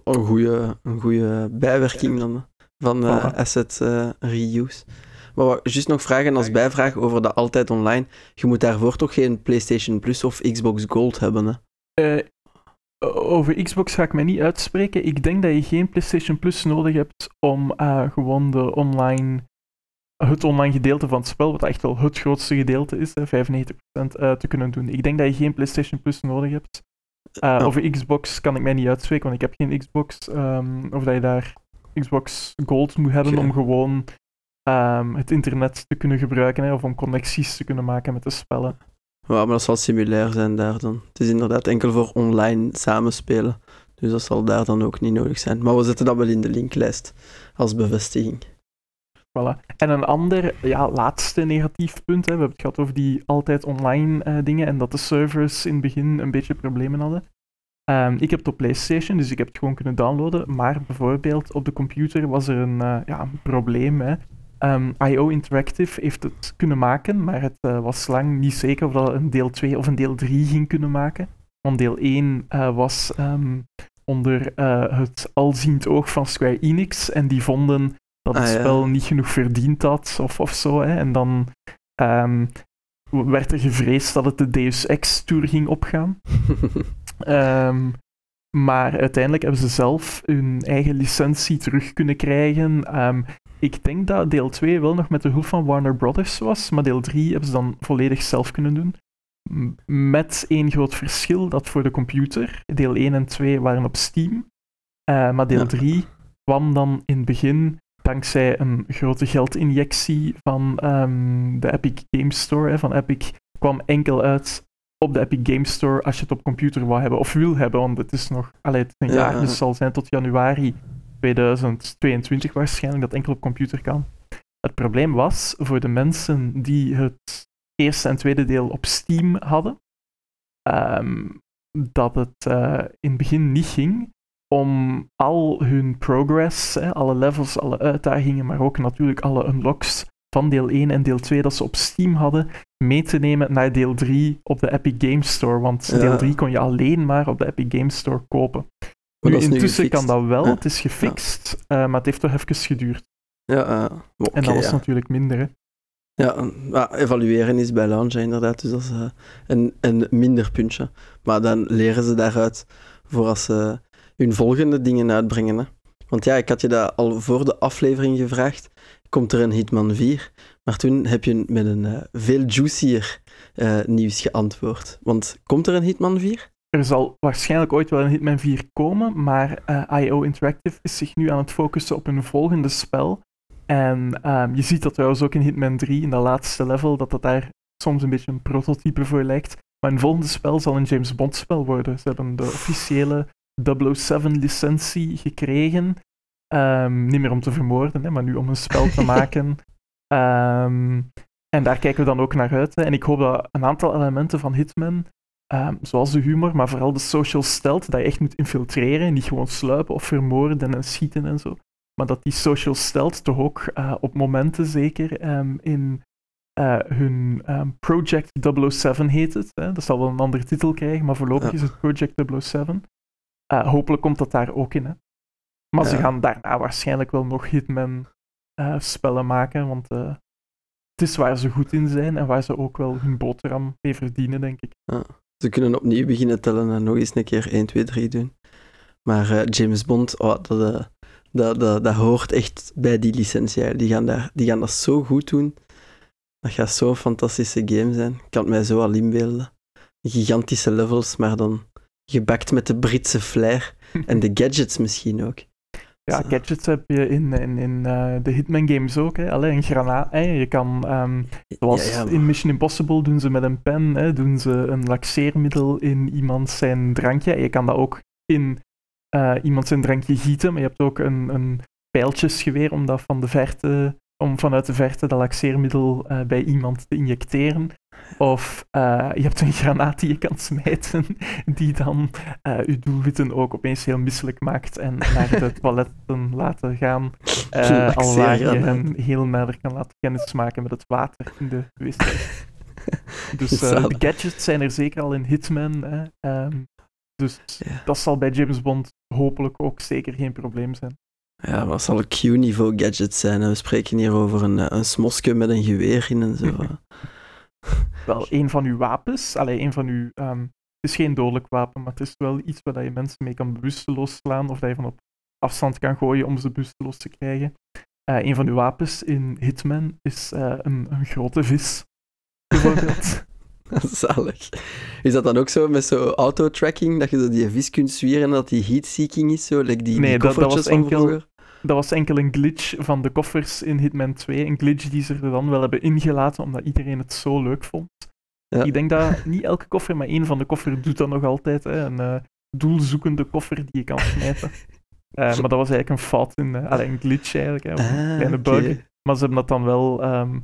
een goede, een goede bijwerking dan, van Voilà. asset reuse. Maar wat, juist nog vragen als bijvraag over de altijd online. Je moet daarvoor toch geen PlayStation Plus of Xbox Gold hebben, hè? Eh, over Xbox ga ik mij niet uitspreken. Ik denk dat je geen PlayStation Plus nodig hebt om eh, gewoon de online, het online gedeelte van het spel, wat echt wel het grootste gedeelte is, hè, 95%, eh, te kunnen doen. Ik denk dat je geen PlayStation Plus nodig hebt. Oh. Over Xbox kan ik mij niet uitspreken, want ik heb geen Xbox. ehm, of dat je daar Xbox Gold moet hebben om gewoon ehm, het internet te kunnen gebruiken, hè, of om connecties te kunnen maken met de spellen. Ja, maar dat zal similair zijn daar dan. Het is inderdaad enkel voor online samenspelen. Dus dat zal daar dan ook niet nodig zijn. Maar we zetten dat wel in de linklijst als bevestiging. Voilà. En een ander, ja, laatste negatief punt, hè, we hebben het gehad over die altijd online eh, dingen en dat de servers in het begin een beetje problemen hadden. Ehm, ik heb het op PlayStation, dus ik heb het gewoon kunnen downloaden, maar bijvoorbeeld op de computer was er een, eh, ja, een probleem. Hè. Ehm, IO Interactive heeft het kunnen maken, maar het eh, was lang niet zeker of dat een deel 2 of een deel 3 ging kunnen maken. Want deel 1 eh, was ehm, onder eh, het alziend oog van Square Enix en die vonden dat het Ah, ja. spel niet genoeg verdiend had of, of zo. Hè. En dan ehm, werd er gevreesd dat het de Deus Ex-tour ging opgaan. Maar uiteindelijk hebben ze zelf hun eigen licentie terug kunnen krijgen. Ehm, ik denk dat deel 2 wel nog met de hulp van Warner Brothers was, maar deel 3 hebben ze dan volledig zelf kunnen doen. Met één groot verschil, dat voor de computer, deel 1 en 2 waren op Steam, eh, maar deel Ja. 3 kwam dan in het begin dankzij een grote geldinjectie van ehm, de Epic Game Store, hè, van Epic, kwam enkel uit op de Epic Game Store als je het op computer wou hebben of wil hebben, want het is nog, allee, het is een Ja, jaar, ja. dus zal zijn tot januari 2022 waarschijnlijk dat enkel op computer kan. Het probleem was voor de mensen die het eerste en tweede deel op Steam hadden, ehm, dat het eh, in het begin niet ging om al hun progress, hè, alle levels, alle uitdagingen, maar ook natuurlijk alle unlocks van deel 1 en deel 2 dat ze op Steam hadden, mee te nemen naar deel 3 op de Epic Game Store. Want Ja. deel 3 kon je alleen maar op de Epic Game Store kopen. Nu, intussen kan dat wel, Ja. het is gefixt, eh, maar het heeft toch even geduurd. Ja, eh, En dat was natuurlijk minder. Hè. Ja, evalueren is bij launch hè, inderdaad, dus dat is eh, een, een minder puntje. Maar dan leren ze daaruit voor als ze hun volgende dingen uitbrengen. Hè. Want ja, ik had je dat al voor de aflevering gevraagd. Komt er een Hitman 4? Maar toen heb je met een eh, veel juicier eh, nieuws geantwoord. Want komt er een Hitman 4? Er zal waarschijnlijk ooit wel een Hitman 4 komen, maar eh, IO Interactive is zich nu aan het focussen op een volgende spel. En ehm, je ziet dat trouwens ook in Hitman 3, in dat laatste level, dat dat daar soms een beetje een prototype voor lijkt. Maar een volgende spel zal een James Bond spel worden. Ze hebben de officiële 007-licentie gekregen. Ehm, niet meer om te vermoorden, hè, maar nu om een spel te maken. Ehm, en daar kijken we dan ook naar uit. Hè. En ik hoop dat een aantal elementen van Hitman, ehm, zoals de humor, maar vooral de social stealth, dat je echt moet infiltreren, niet gewoon sluipen of vermoorden en schieten en zo. Maar dat die social stealth toch ook eh, op momenten zeker in eh, hun Project 007 heet het. Hè. Dat zal wel een andere titel krijgen, maar voorlopig Ja. is het Project 007. Eh, hopelijk komt dat daar ook in. Hè. Maar ze Ja. gaan daarna waarschijnlijk wel nog Hitman eh, spellen maken, want eh, het is waar ze goed in zijn en waar ze ook wel hun boterham mee verdienen, denk ik. Ze kunnen opnieuw beginnen tellen en nog eens een keer 1, 2, 3 doen. Maar eh, James Bond, oh, dat, dat, dat, dat hoort echt bij die licentie. Die gaan, daar, die gaan dat zo goed doen. Dat gaat zo'n fantastische game zijn. Ik kan het mij zo al inbeelden. Gigantische levels, maar dan gebakt met de Britse flair. En de gadgets misschien ook. Ja, gadgets heb je in, in, in eh, de Hitman games ook. Hè. Allee, een granaat. Hè. Je kan, ehm, zoals Ja, ja, in Mission Impossible doen ze met een pen, hè, doen ze een laxeermiddel in iemand zijn drankje. Je kan dat ook in eh, iemand zijn drankje gieten, maar je hebt ook een, een pijltjesgeweer om dat van de verte, om vanuit de verte dat laxeermiddel eh, bij iemand te injecteren. Of eh, je hebt een granaat die je kan smijten, die dan eh je doelwitten ook opeens heel misselijk maakt en naar de toiletten laten gaan. eh alwaar je hem heel nader kan laten kennismaken met het water in de wc. Dus de gadgets zijn er zeker al in Hitman. Hè. Ehm, dus Ja. dat zal bij James Bond hopelijk ook zeker geen probleem zijn. Ja, wat zal een Q-niveau gadget zijn? We spreken hier over een, een smoske met een geweer in en zo. Wel, een van uw wapens, allee, een van uw... ehm, het is geen dodelijk wapen, maar het is wel iets waar je mensen mee kan bewusteloos slaan of dat je van op afstand kan gooien om ze bewusteloos te krijgen. Eh, een van uw wapens in Hitman is eh, een, een grote vis, bijvoorbeeld. Zalig. Is dat dan ook zo met zo auto-tracking, dat je zo die vis kunt zwieren en dat die heat-seeking is, zo? Like die, Nee, die dat- was enkel-? Dat was enkel een glitch van de koffers in Hitman 2. Een glitch die ze er dan wel hebben ingelaten, omdat iedereen het zo leuk vond. Ja. Ik denk dat niet elke koffer, maar één van de koffer doet dat nog altijd. Hè. Een eh, doelzoekende koffer die je kan smijten. Eh, maar dat was eigenlijk een fout in... allee, een glitch eigenlijk, hè, of een kleine bug. Maar ze hebben dat dan wel ehm,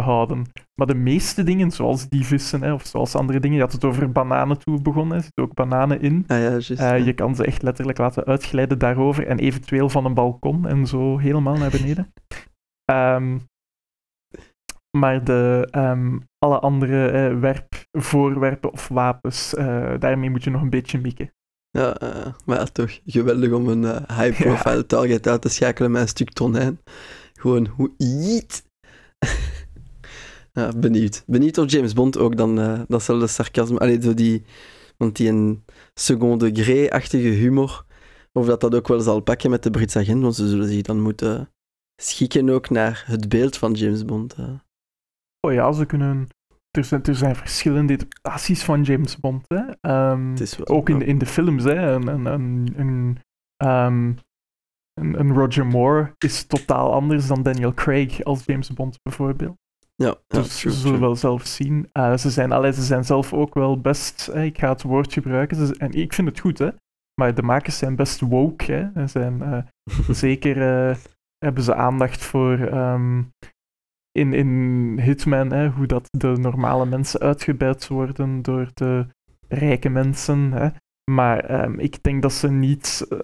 gehouden. Maar de meeste dingen, zoals die vissen, hè, of zoals andere dingen, je had het over bananen toen we begonnen, er zitten ook bananen in. Ah ja. Eh, ja. je kan ze echt letterlijk laten uitglijden daarover en eventueel van een balkon en zo helemaal naar beneden. Ehm, maar de, ehm, alle andere eh, werp, voorwerpen of wapens, eh, daarmee moet je nog een beetje mikken. Ja, eh, maar ja, toch geweldig om een high-profile target uit te schakelen met een stuk tonijn. Gewoon hoe jeet. Ja, benieuwd. Benieuwd of James Bond ook dan eh, datzelfde sarcasme... Allee, zo die... Want die een second degré-achtige humor, of dat dat ook wel zal pakken met de Britse agent, want ze zullen zich dan moeten schikken ook naar het beeld van James Bond. eh. Oh ja, ze kunnen... Er zijn, er zijn verschillende interpretaties van James Bond. Hè. Ehm, wel- ook in de, in de films. Hè. Een, een, een, een, ehm, een, een Roger Moore is totaal anders dan Daniel Craig als James Bond bijvoorbeeld. Ja, Dus true, zullen wel zelf zien. Eh, ze, zijn, allee, ze zijn zelf ook wel best, hè, ik ga het woord gebruiken, ze- en ik vind het goed, hè, maar de makers zijn best woke. Hè. Ze zijn, eh, zeker eh, hebben ze aandacht voor ehm, in, in Hitman, hè, hoe dat de normale mensen uitgebuit worden door de rijke mensen. Hè. Maar ehm, ik denk dat ze niet eh,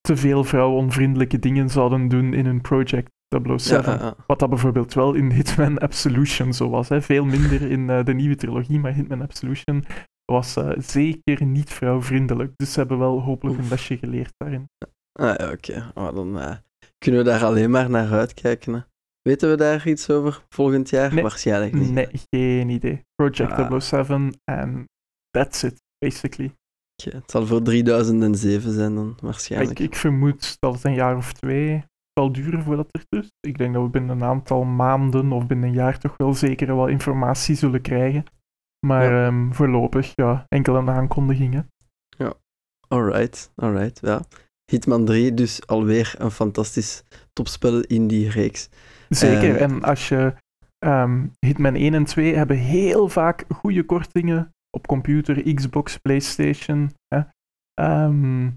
te veel vrouwonvriendelijke dingen zouden doen in hun project 007. Ja, ja, ja. Wat dat bijvoorbeeld wel in Hitman Absolution zo was. Hè. Veel minder in eh, de nieuwe trilogie, maar Hitman Absolution was eh, zeker niet vrouwvriendelijk. Dus ze hebben wel hopelijk een lesje geleerd daarin. Ah ja, oké. Oh, dan eh, kunnen we daar alleen maar naar uitkijken. Hè. Weten we daar iets over volgend jaar? Nee. Waarschijnlijk niet. Nee, geen idee. Project Ah. 007 en that's it, basically. Het zal voor 3007 zijn dan, waarschijnlijk. Ik, ik vermoed dat het een jaar of twee zal duren voordat er dus. Ik denk dat we binnen een aantal maanden of binnen een jaar toch wel zeker wel informatie zullen krijgen. Maar Ja. ehm, voorlopig, ja, enkel een aankondigingen. Alright, alright, ja. Hitman 3, dus alweer een fantastisch topspel in die reeks. Zeker. Eh, en als je ehm, Hitman 1 en 2 hebben heel vaak goede kortingen op computer, Xbox, PlayStation. Hè. Ehm,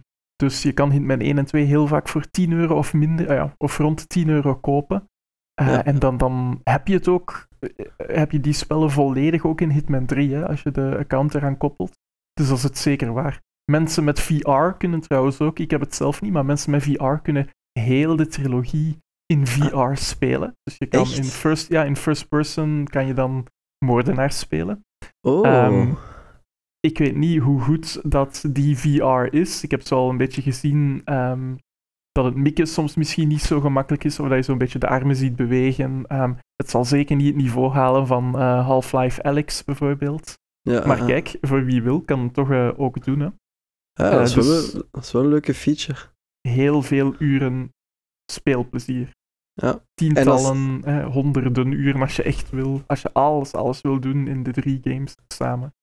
dus je kan Hitman 1 en 2 heel vaak voor 10 euro of minder, ah ja, of rond 10 euro kopen. Eh, Ja. En dan, dan heb je het ook, eh, heb je die spellen volledig ook in Hitman 3, hè, als je de account eraan koppelt. Dus dat is het zeker waar. Mensen met VR kunnen trouwens ook, ik heb het zelf niet, maar mensen met VR kunnen heel de trilogie in VR spelen. Dus je kan Echt? in first, ja, in first person kan je dan moordenaars spelen. Oh, Ehm, Ik weet niet hoe goed dat die VR is. Ik heb zo al een beetje gezien ehm, dat het mikken soms misschien niet zo gemakkelijk is, of dat je zo'n beetje de armen ziet bewegen. Ehm, het zal zeker niet het niveau halen van eh, Half-Life Alyx bijvoorbeeld. ja, Maar kijk, voor wie wil, kan het toch eh, ook doen. Hè. dat, is eh, wel, dus- een- dat is wel een leuke feature. Heel veel uren speelplezier. Ja. Tientallen, eh, honderden uren als je echt wil. Als je alles, alles wil doen in de drie games samen.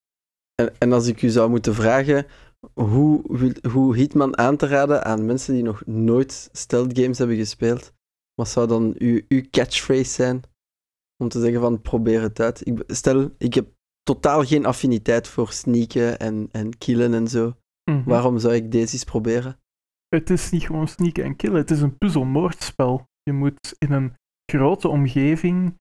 En, en als ik u zou moeten vragen, hoe, hoe Hitman aan te raden aan mensen die nog nooit stealth games hebben gespeeld? Wat zou dan uw, uw catchphrase zijn? Om te zeggen van probeer het uit. Ik, stel, ik heb totaal geen affiniteit voor sneaken en, en killen en zo. Mhm. Waarom zou ik deze eens proberen? Het is niet gewoon sneaken en killen, het is een puzzelmoordspel. Je moet in een grote omgeving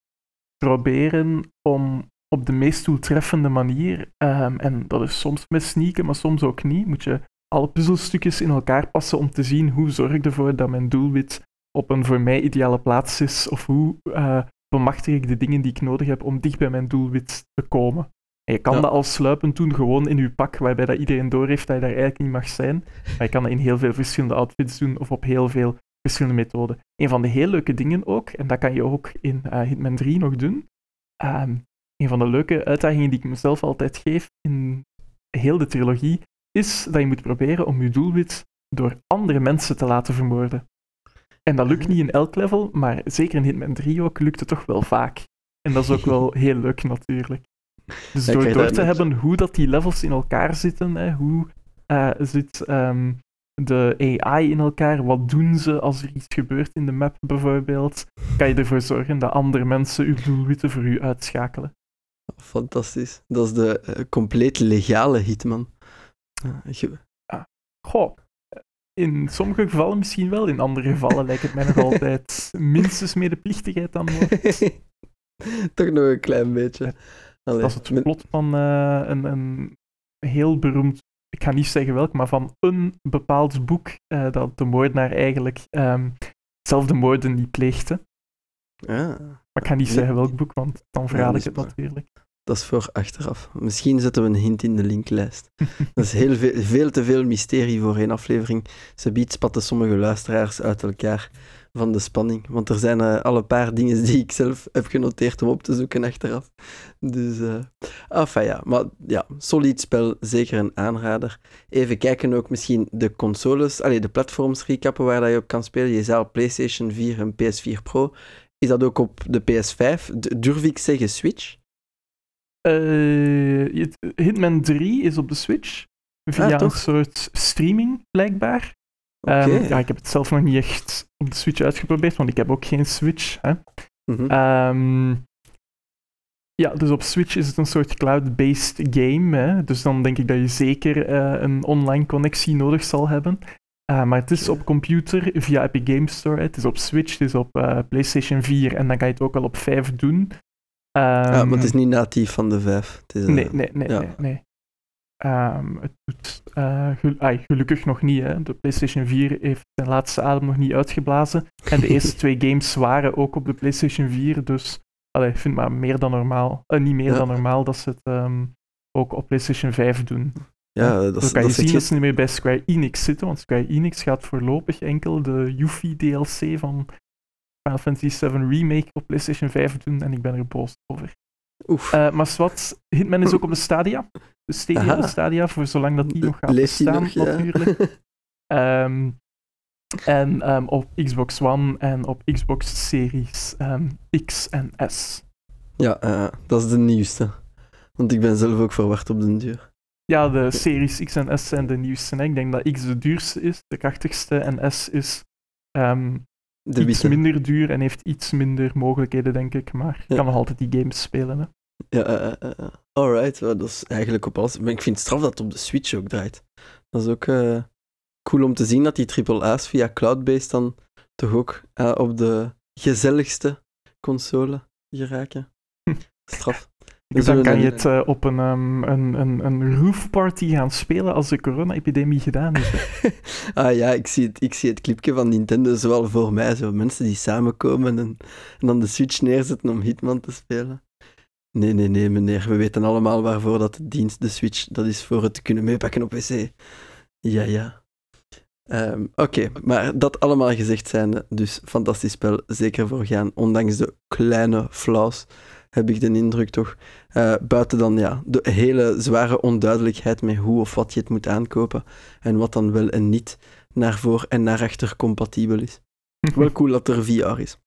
proberen om op de meest doeltreffende manier, ehm, en dat is soms met sneaken, maar soms ook niet, moet je alle puzzelstukjes in elkaar passen om te zien hoe zorg ik ervoor dat mijn doelwit op een voor mij ideale plaats is, of hoe eh, bemachtig ik de dingen die ik nodig heb om dicht bij mijn doelwit te komen. En je kan Ja. dat al sluipend doen, gewoon in je pak, waarbij dat iedereen doorheeft dat je daar eigenlijk niet mag zijn. Maar je kan dat in heel veel verschillende outfits doen, of op heel veel verschillende methoden. Een van de heel leuke dingen ook, en dat kan je ook in eh, Hitman 3 nog doen, ehm, een van de leuke uitdagingen die ik mezelf altijd geef in heel de trilogie, is dat je moet proberen om je doelwit door andere mensen te laten vermoorden. En dat lukt niet in elk level, maar zeker in Hitman 3 ook lukt het toch wel vaak. En dat is ook wel heel leuk natuurlijk. Dus Ja, door, door te hebben hoe dat die levels in elkaar zitten, hè, hoe eh, zit ehm, de AI in elkaar, wat doen ze als er iets gebeurt in de map bijvoorbeeld, kan je ervoor zorgen dat andere mensen uw doelwitten voor u uitschakelen. Fantastisch. Dat is de eh, compleet legale Hitman. Eh, ge- Goh, in sommige gevallen misschien wel, in andere gevallen lijkt het mij nog altijd minstens medeplichtigheid aan moord. Toch nog een klein beetje. Allee, Dat is het plot van eh, een, een heel beroemd, ik ga niet zeggen welk, maar van een bepaald boek eh, dat de moordenaar eigenlijk ehm zelf de moorden niet pleegde. Ah, Maar ik ga niet zeggen welk boek, want dan verraad ik het natuurlijk. dat is voor achteraf. Misschien zetten we een hint in de linklijst. Dat is heel veel, veel te veel mysterie voor één aflevering. Ze biedt spatten sommige luisteraars uit elkaar van de spanning. Want er zijn eh, al een paar dingen die ik zelf heb genoteerd om op te zoeken achteraf. Dus, eh enfin ja. Maar ja, solid spel, zeker een aanrader. Even kijken ook misschien de consoles, allee, de platforms recappen waar dat je op kan spelen. Je zei al PlayStation 4 en PS4 Pro. Is dat ook op de PS5? D- durf ik zeggen Switch? Eh, Hitman 3 is op de Switch. Via Ah, een soort streaming, blijkbaar. Ehm, ja, ik heb het zelf nog niet echt op de Switch uitgeprobeerd, want ik heb ook geen Switch. Hè. Mhm. Ehm, ja, dus op Switch is het een soort cloud-based game. Hè? Dus dan denk ik dat je zeker eh, een online connectie nodig zal hebben. Eh, maar het is Ja. op computer via Epic Games Store. Het is op Switch, het is op eh, PlayStation 4 en dan kan je het ook wel op 5 doen. Ja, Ehm, maar het is niet natief van de 5. Het is, eh, Nee, nee, nee, ja. nee. nee. Ehm, het doet eh, gel- ai, gelukkig nog niet. Hè. De PlayStation 4 heeft zijn laatste adem nog niet uitgeblazen. En de eerste twee games waren ook op de PlayStation 4. Dus allee, ik vind maar meer dan normaal. eh, niet meer Ja. dan normaal dat ze het ehm, ook op PlayStation 5 doen. Ja, dat, Dan is- kan dat je zien dat ze niet meer bij Square Enix zitten. Want Square Enix gaat voorlopig enkel de Yuffie DLC van Final Fantasy 7 Remake op PlayStation 5 doen. En ik ben er boos over. Oef. Eh, maar wat, Hitman is ook op de Stadia. De Stadia, de Stadia, voor zolang dat die nog gaat bestaan, nog? Ja. natuurlijk. Ehm, en ehm, op Xbox One en op Xbox Series ehm, X en S. ja, eh, dat is de nieuwste. Want ik ben zelf ook verward op den duur. Ja, de Series X en S zijn de nieuwste. Hè. Ik denk dat X de duurste is, de krachtigste, en S is ehm, De iets witte. minder duur en heeft iets minder mogelijkheden, denk ik. Maar je Ja. kan nog altijd die games spelen. Hè. Ja, eh, eh, eh, alright. Dat is eigenlijk op alles. Maar ik vind het straf dat het op de Switch ook draait. Dat is ook cool om te zien dat die AAA's via cloud-based dan toch ook op de gezelligste console geraken. Straf. Dus dan kan je het eh, op een, ehm, een, een, een roofparty gaan spelen als de corona-epidemie gedaan is. ah ja, ik zie, het, ik zie het clipje van Nintendo zowel voor mij, zo mensen die samenkomen en, en dan de Switch neerzetten om Hitman te spelen. Nee, nee, nee, meneer. We weten allemaal waarvoor dat het dient, de Switch. Dat is voor het te kunnen meepakken op PC. Ja, ja. Ehm, Oké, maar dat allemaal gezegd zijnde, dus fantastisch spel, zeker voor gaan, ondanks de kleine flaws, heb ik de indruk toch. Eh, buiten dan ja, de hele zware onduidelijkheid met hoe of wat je het moet aankopen en wat dan wel en niet naar voor en naar achter compatibel is. Wel cool dat er VR is.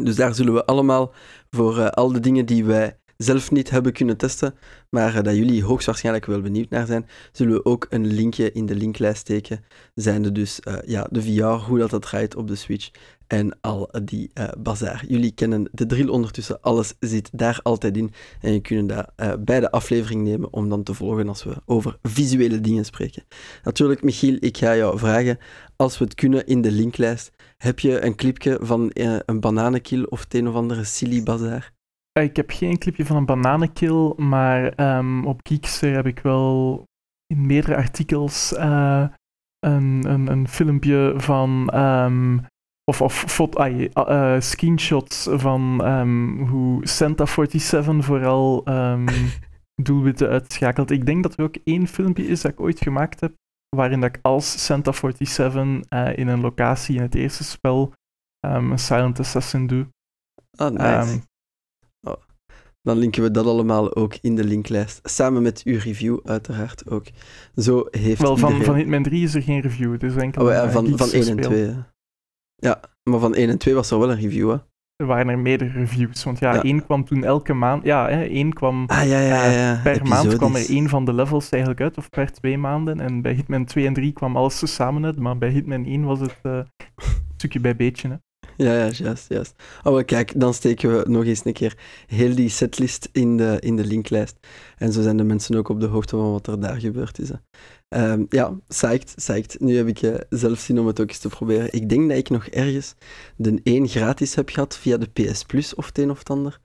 Dus daar zullen we allemaal voor eh, al de dingen die wij zelf niet hebben kunnen testen, maar dat jullie hoogstwaarschijnlijk wel benieuwd naar zijn, zullen we ook een linkje in de linklijst steken. Zijnde dus ja, de VR, hoe dat, dat draait op de Switch en al die uh, bazaar. Jullie kennen de drill ondertussen, alles zit daar altijd in. En je kunt dat uh, bij de aflevering nemen om dan te volgen als we over visuele dingen spreken. Natuurlijk, Michiel, ik ga jou vragen, als we het kunnen in de linklijst, heb je een clipje van uh, een bananenkill of het een of andere silly bazaar? Ik heb geen clipje van een bananenkill, maar um, op Geekster heb ik wel in meerdere artikels een, een, een, filmpje van... Um, of, of uh, screenshots van um, hoe Santa 47 vooral um, doelwitten uitschakelt. Ik denk dat er ook één filmpje is dat ik ooit gemaakt heb, waarin dat ik als Santa 47 uh, in een locatie in het eerste spel um, een Silent Assassin doe. Ah, nice. Oh. Dan linken we dat allemaal ook in de linklijst. Samen met uw review, uiteraard ook. Zo heeft Wel, van, iedereen... van Hitman 3 is er geen review. Het is enkel oh, ja, van, van 1 en 2. Ja, maar van 1 en 2 was er wel een review, hè? Er waren er meerdere reviews, want ja, ja. één kwam toen elke maand... Ja, hè, één kwam... Ah, ja, ja, ja. Uh, per Episodisch. maand kwam er één van de levels eigenlijk uit, of per twee maanden. En bij Hitman 2 en 3 kwam alles samen uit, maar bij Hitman 1 was het uh, stukje bij beetje, hè. Ja, ja, juist, juist. Oh, maar kijk, dan steken we nog eens een keer heel die setlist in de, in de linklijst. En zo zijn de mensen ook op de hoogte van wat er daar gebeurd is. Hè. Um, ja, psyched, psyched. Nu heb ik uh, zelf zin om het ook eens te proberen. Ik denk dat ik nog ergens de 1 gratis heb gehad via de PS Plus of het een of het ander.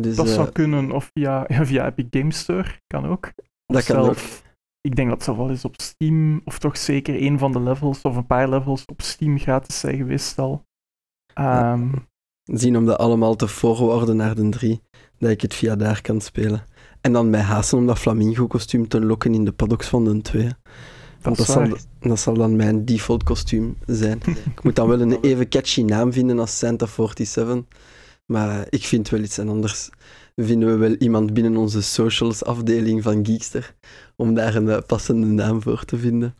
Dus, dat zou uh, kunnen, of via, ja, via Epic Games Store, kan ook. Of dat kan zelf, ook. Ik denk dat het wel eens op Steam, of toch zeker een van de levels, of een paar levels op Steam gratis zijn geweest al. Um, Zien om dat allemaal te voorwaarden naar de 3, dat ik het via daar kan spelen. En dan mij haasten om dat flamingo-kostuum te lokken in de paddocks van de 2. Want dat, zal, dat zal dan mijn default kostuum zijn. ik moet dan wel een even catchy naam vinden als Santa 47. Maar ik vind wel iets en anders vinden we wel iemand binnen onze socials afdeling van Geekster om daar een passende naam voor te vinden.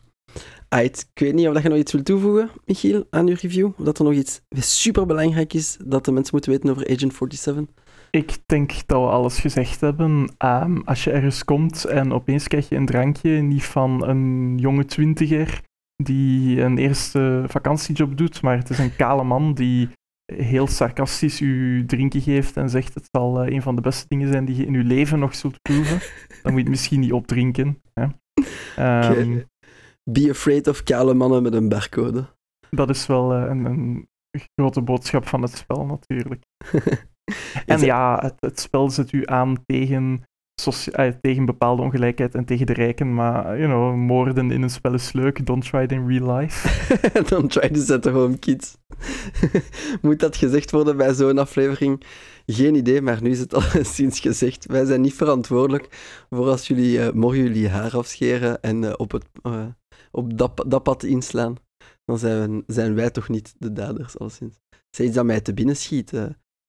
Ait, ik weet niet of je nog iets wilt toevoegen, Michiel, aan je review. Of dat er nog iets super belangrijk is dat de mensen moeten weten over Agent 47. Ik denk dat we alles gezegd hebben. Um, als je ergens komt en opeens krijg je een drankje, niet van een jonge twintiger die een eerste vakantiejob doet, maar het is een kale man die heel sarcastisch u drinken geeft en zegt het zal uh, een van de beste dingen zijn die je in je leven nog zult proeven, dan moet je het misschien niet opdrinken. Hè. Um, okay. Be afraid of kale mannen met een barcode. Dat is wel uh, een, een, grote boodschap van het spel natuurlijk. en ja, het, het, spel zet u aan tegen, uh, tegen bepaalde ongelijkheid en tegen de rijken, maar you know, moorden in een spel is leuk. Don't try it in real life. Don't try to set home, kids. Moet dat gezegd worden bij zo'n aflevering? Geen idee, maar nu is het al sinds gezegd. Wij zijn niet verantwoordelijk voor als jullie uh, morgen jullie haar afscheren en uh, op, het, uh, op dat, dat pad inslaan. Dan zijn, we, zijn wij toch niet de daders, alleszins. Zeg iets dat mij te binnen schiet.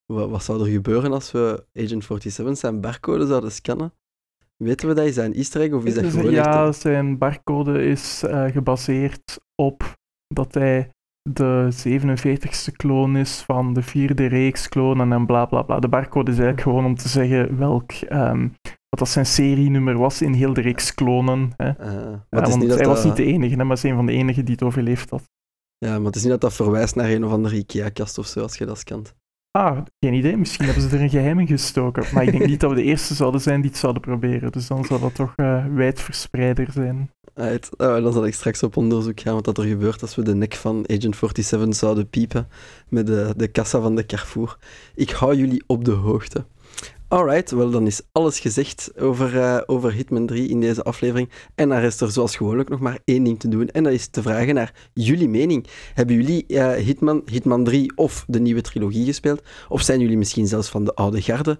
Wat, wat, zou er gebeuren als we Agent 47 zijn barcode zouden scannen? Weten we dat? Is dat een easter egg of is dat gewoon Ja, echt... zijn barcode is gebaseerd op dat hij de 47ste kloon is van de vierde reeks klonen en bla bla bla. De barcode is eigenlijk gewoon om te zeggen welk, um, wat dat zijn serienummer was in heel de reeks klonen. Hè. Uh, ja, want niet dat hij was dat- niet de enige, hè, maar hij is een van de enigen die het overleefd had. Ja, maar het is niet dat dat verwijst naar een of andere IKEA-kast of zo, als je dat scant. Ah, geen idee. Misschien hebben ze er een geheim in gestoken. Maar ik denk niet dat we de eerste zouden zijn die het zouden proberen. Dus dan zou dat toch uh, wijdverspreider zijn. Right. Oh, dan zal ik straks op onderzoek gaan wat dat er gebeurt als we de nek van Agent 47 zouden piepen met de, de kassa van de Carrefour. Ik hou jullie op de hoogte. Alright, wel dan is alles gezegd over, uh, over Hitman 3 in deze aflevering. En dan rest er zoals gewoonlijk nog maar één ding te doen. En dat is te vragen naar jullie mening. Hebben jullie uh, Hitman, Hitman 3 of de nieuwe trilogie gespeeld? Of zijn jullie misschien zelfs van de oude garde,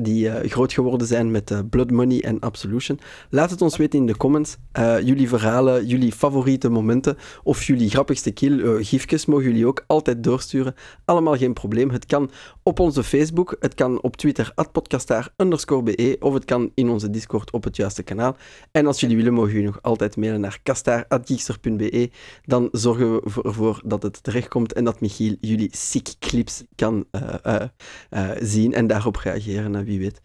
die uh, groot geworden zijn met Blood Money en Absolution? Laat het ons weten in de comments. jullie verhalen, jullie favoriete momenten of jullie grappigste kill, gifjes mogen jullie ook altijd doorsturen. Allemaal geen probleem. Het kan op onze Facebook, het kan op Twitter, podcastaar underscore be of het kan in onze Discord op het juiste kanaal. En als jullie willen, mogen jullie nog altijd mailen naar kastaar.geekster.be. Dan zorgen we ervoor dat het terechtkomt en dat Michiel jullie sick clips kan uh, uh, uh, zien en daarop reageren, wie weet.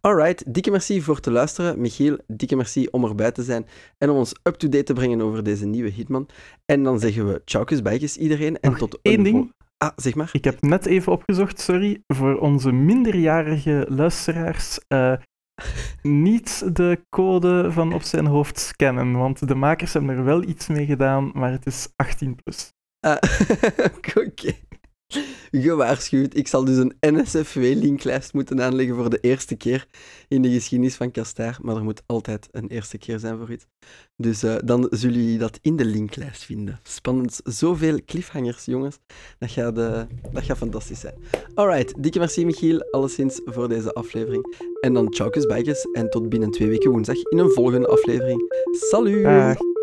Alright, dikke merci voor te luisteren. Michiel, dikke merci om erbij te zijn en om ons up-to-date te brengen over deze nieuwe Hitman. En dan zeggen we tjaukes bijtjes iedereen en Nog tot één een ding. Ah, zeg maar. Ik heb net even opgezocht, sorry, voor onze minderjarige luisteraars. eh, niet de code van op zijn hoofd scannen, want de makers hebben er wel iets mee gedaan, maar het is 18 plus. Ah, Oké. Gewaarschuwd. Ik zal dus een NSFW-linklijst moeten aanleggen voor de eerste keer in de geschiedenis van Kastaar. Maar er moet altijd een eerste keer zijn voor iets. Dus eh, dan zullen jullie dat in de linklijst vinden. Spannend. Zoveel cliffhangers, jongens. Dat gaat, eh, dat gaat fantastisch zijn. Alright. Dikke merci, Michiel, alleszins voor deze aflevering. En dan tjaukes bijkes en tot binnen twee weken woensdag in een volgende aflevering. Salut!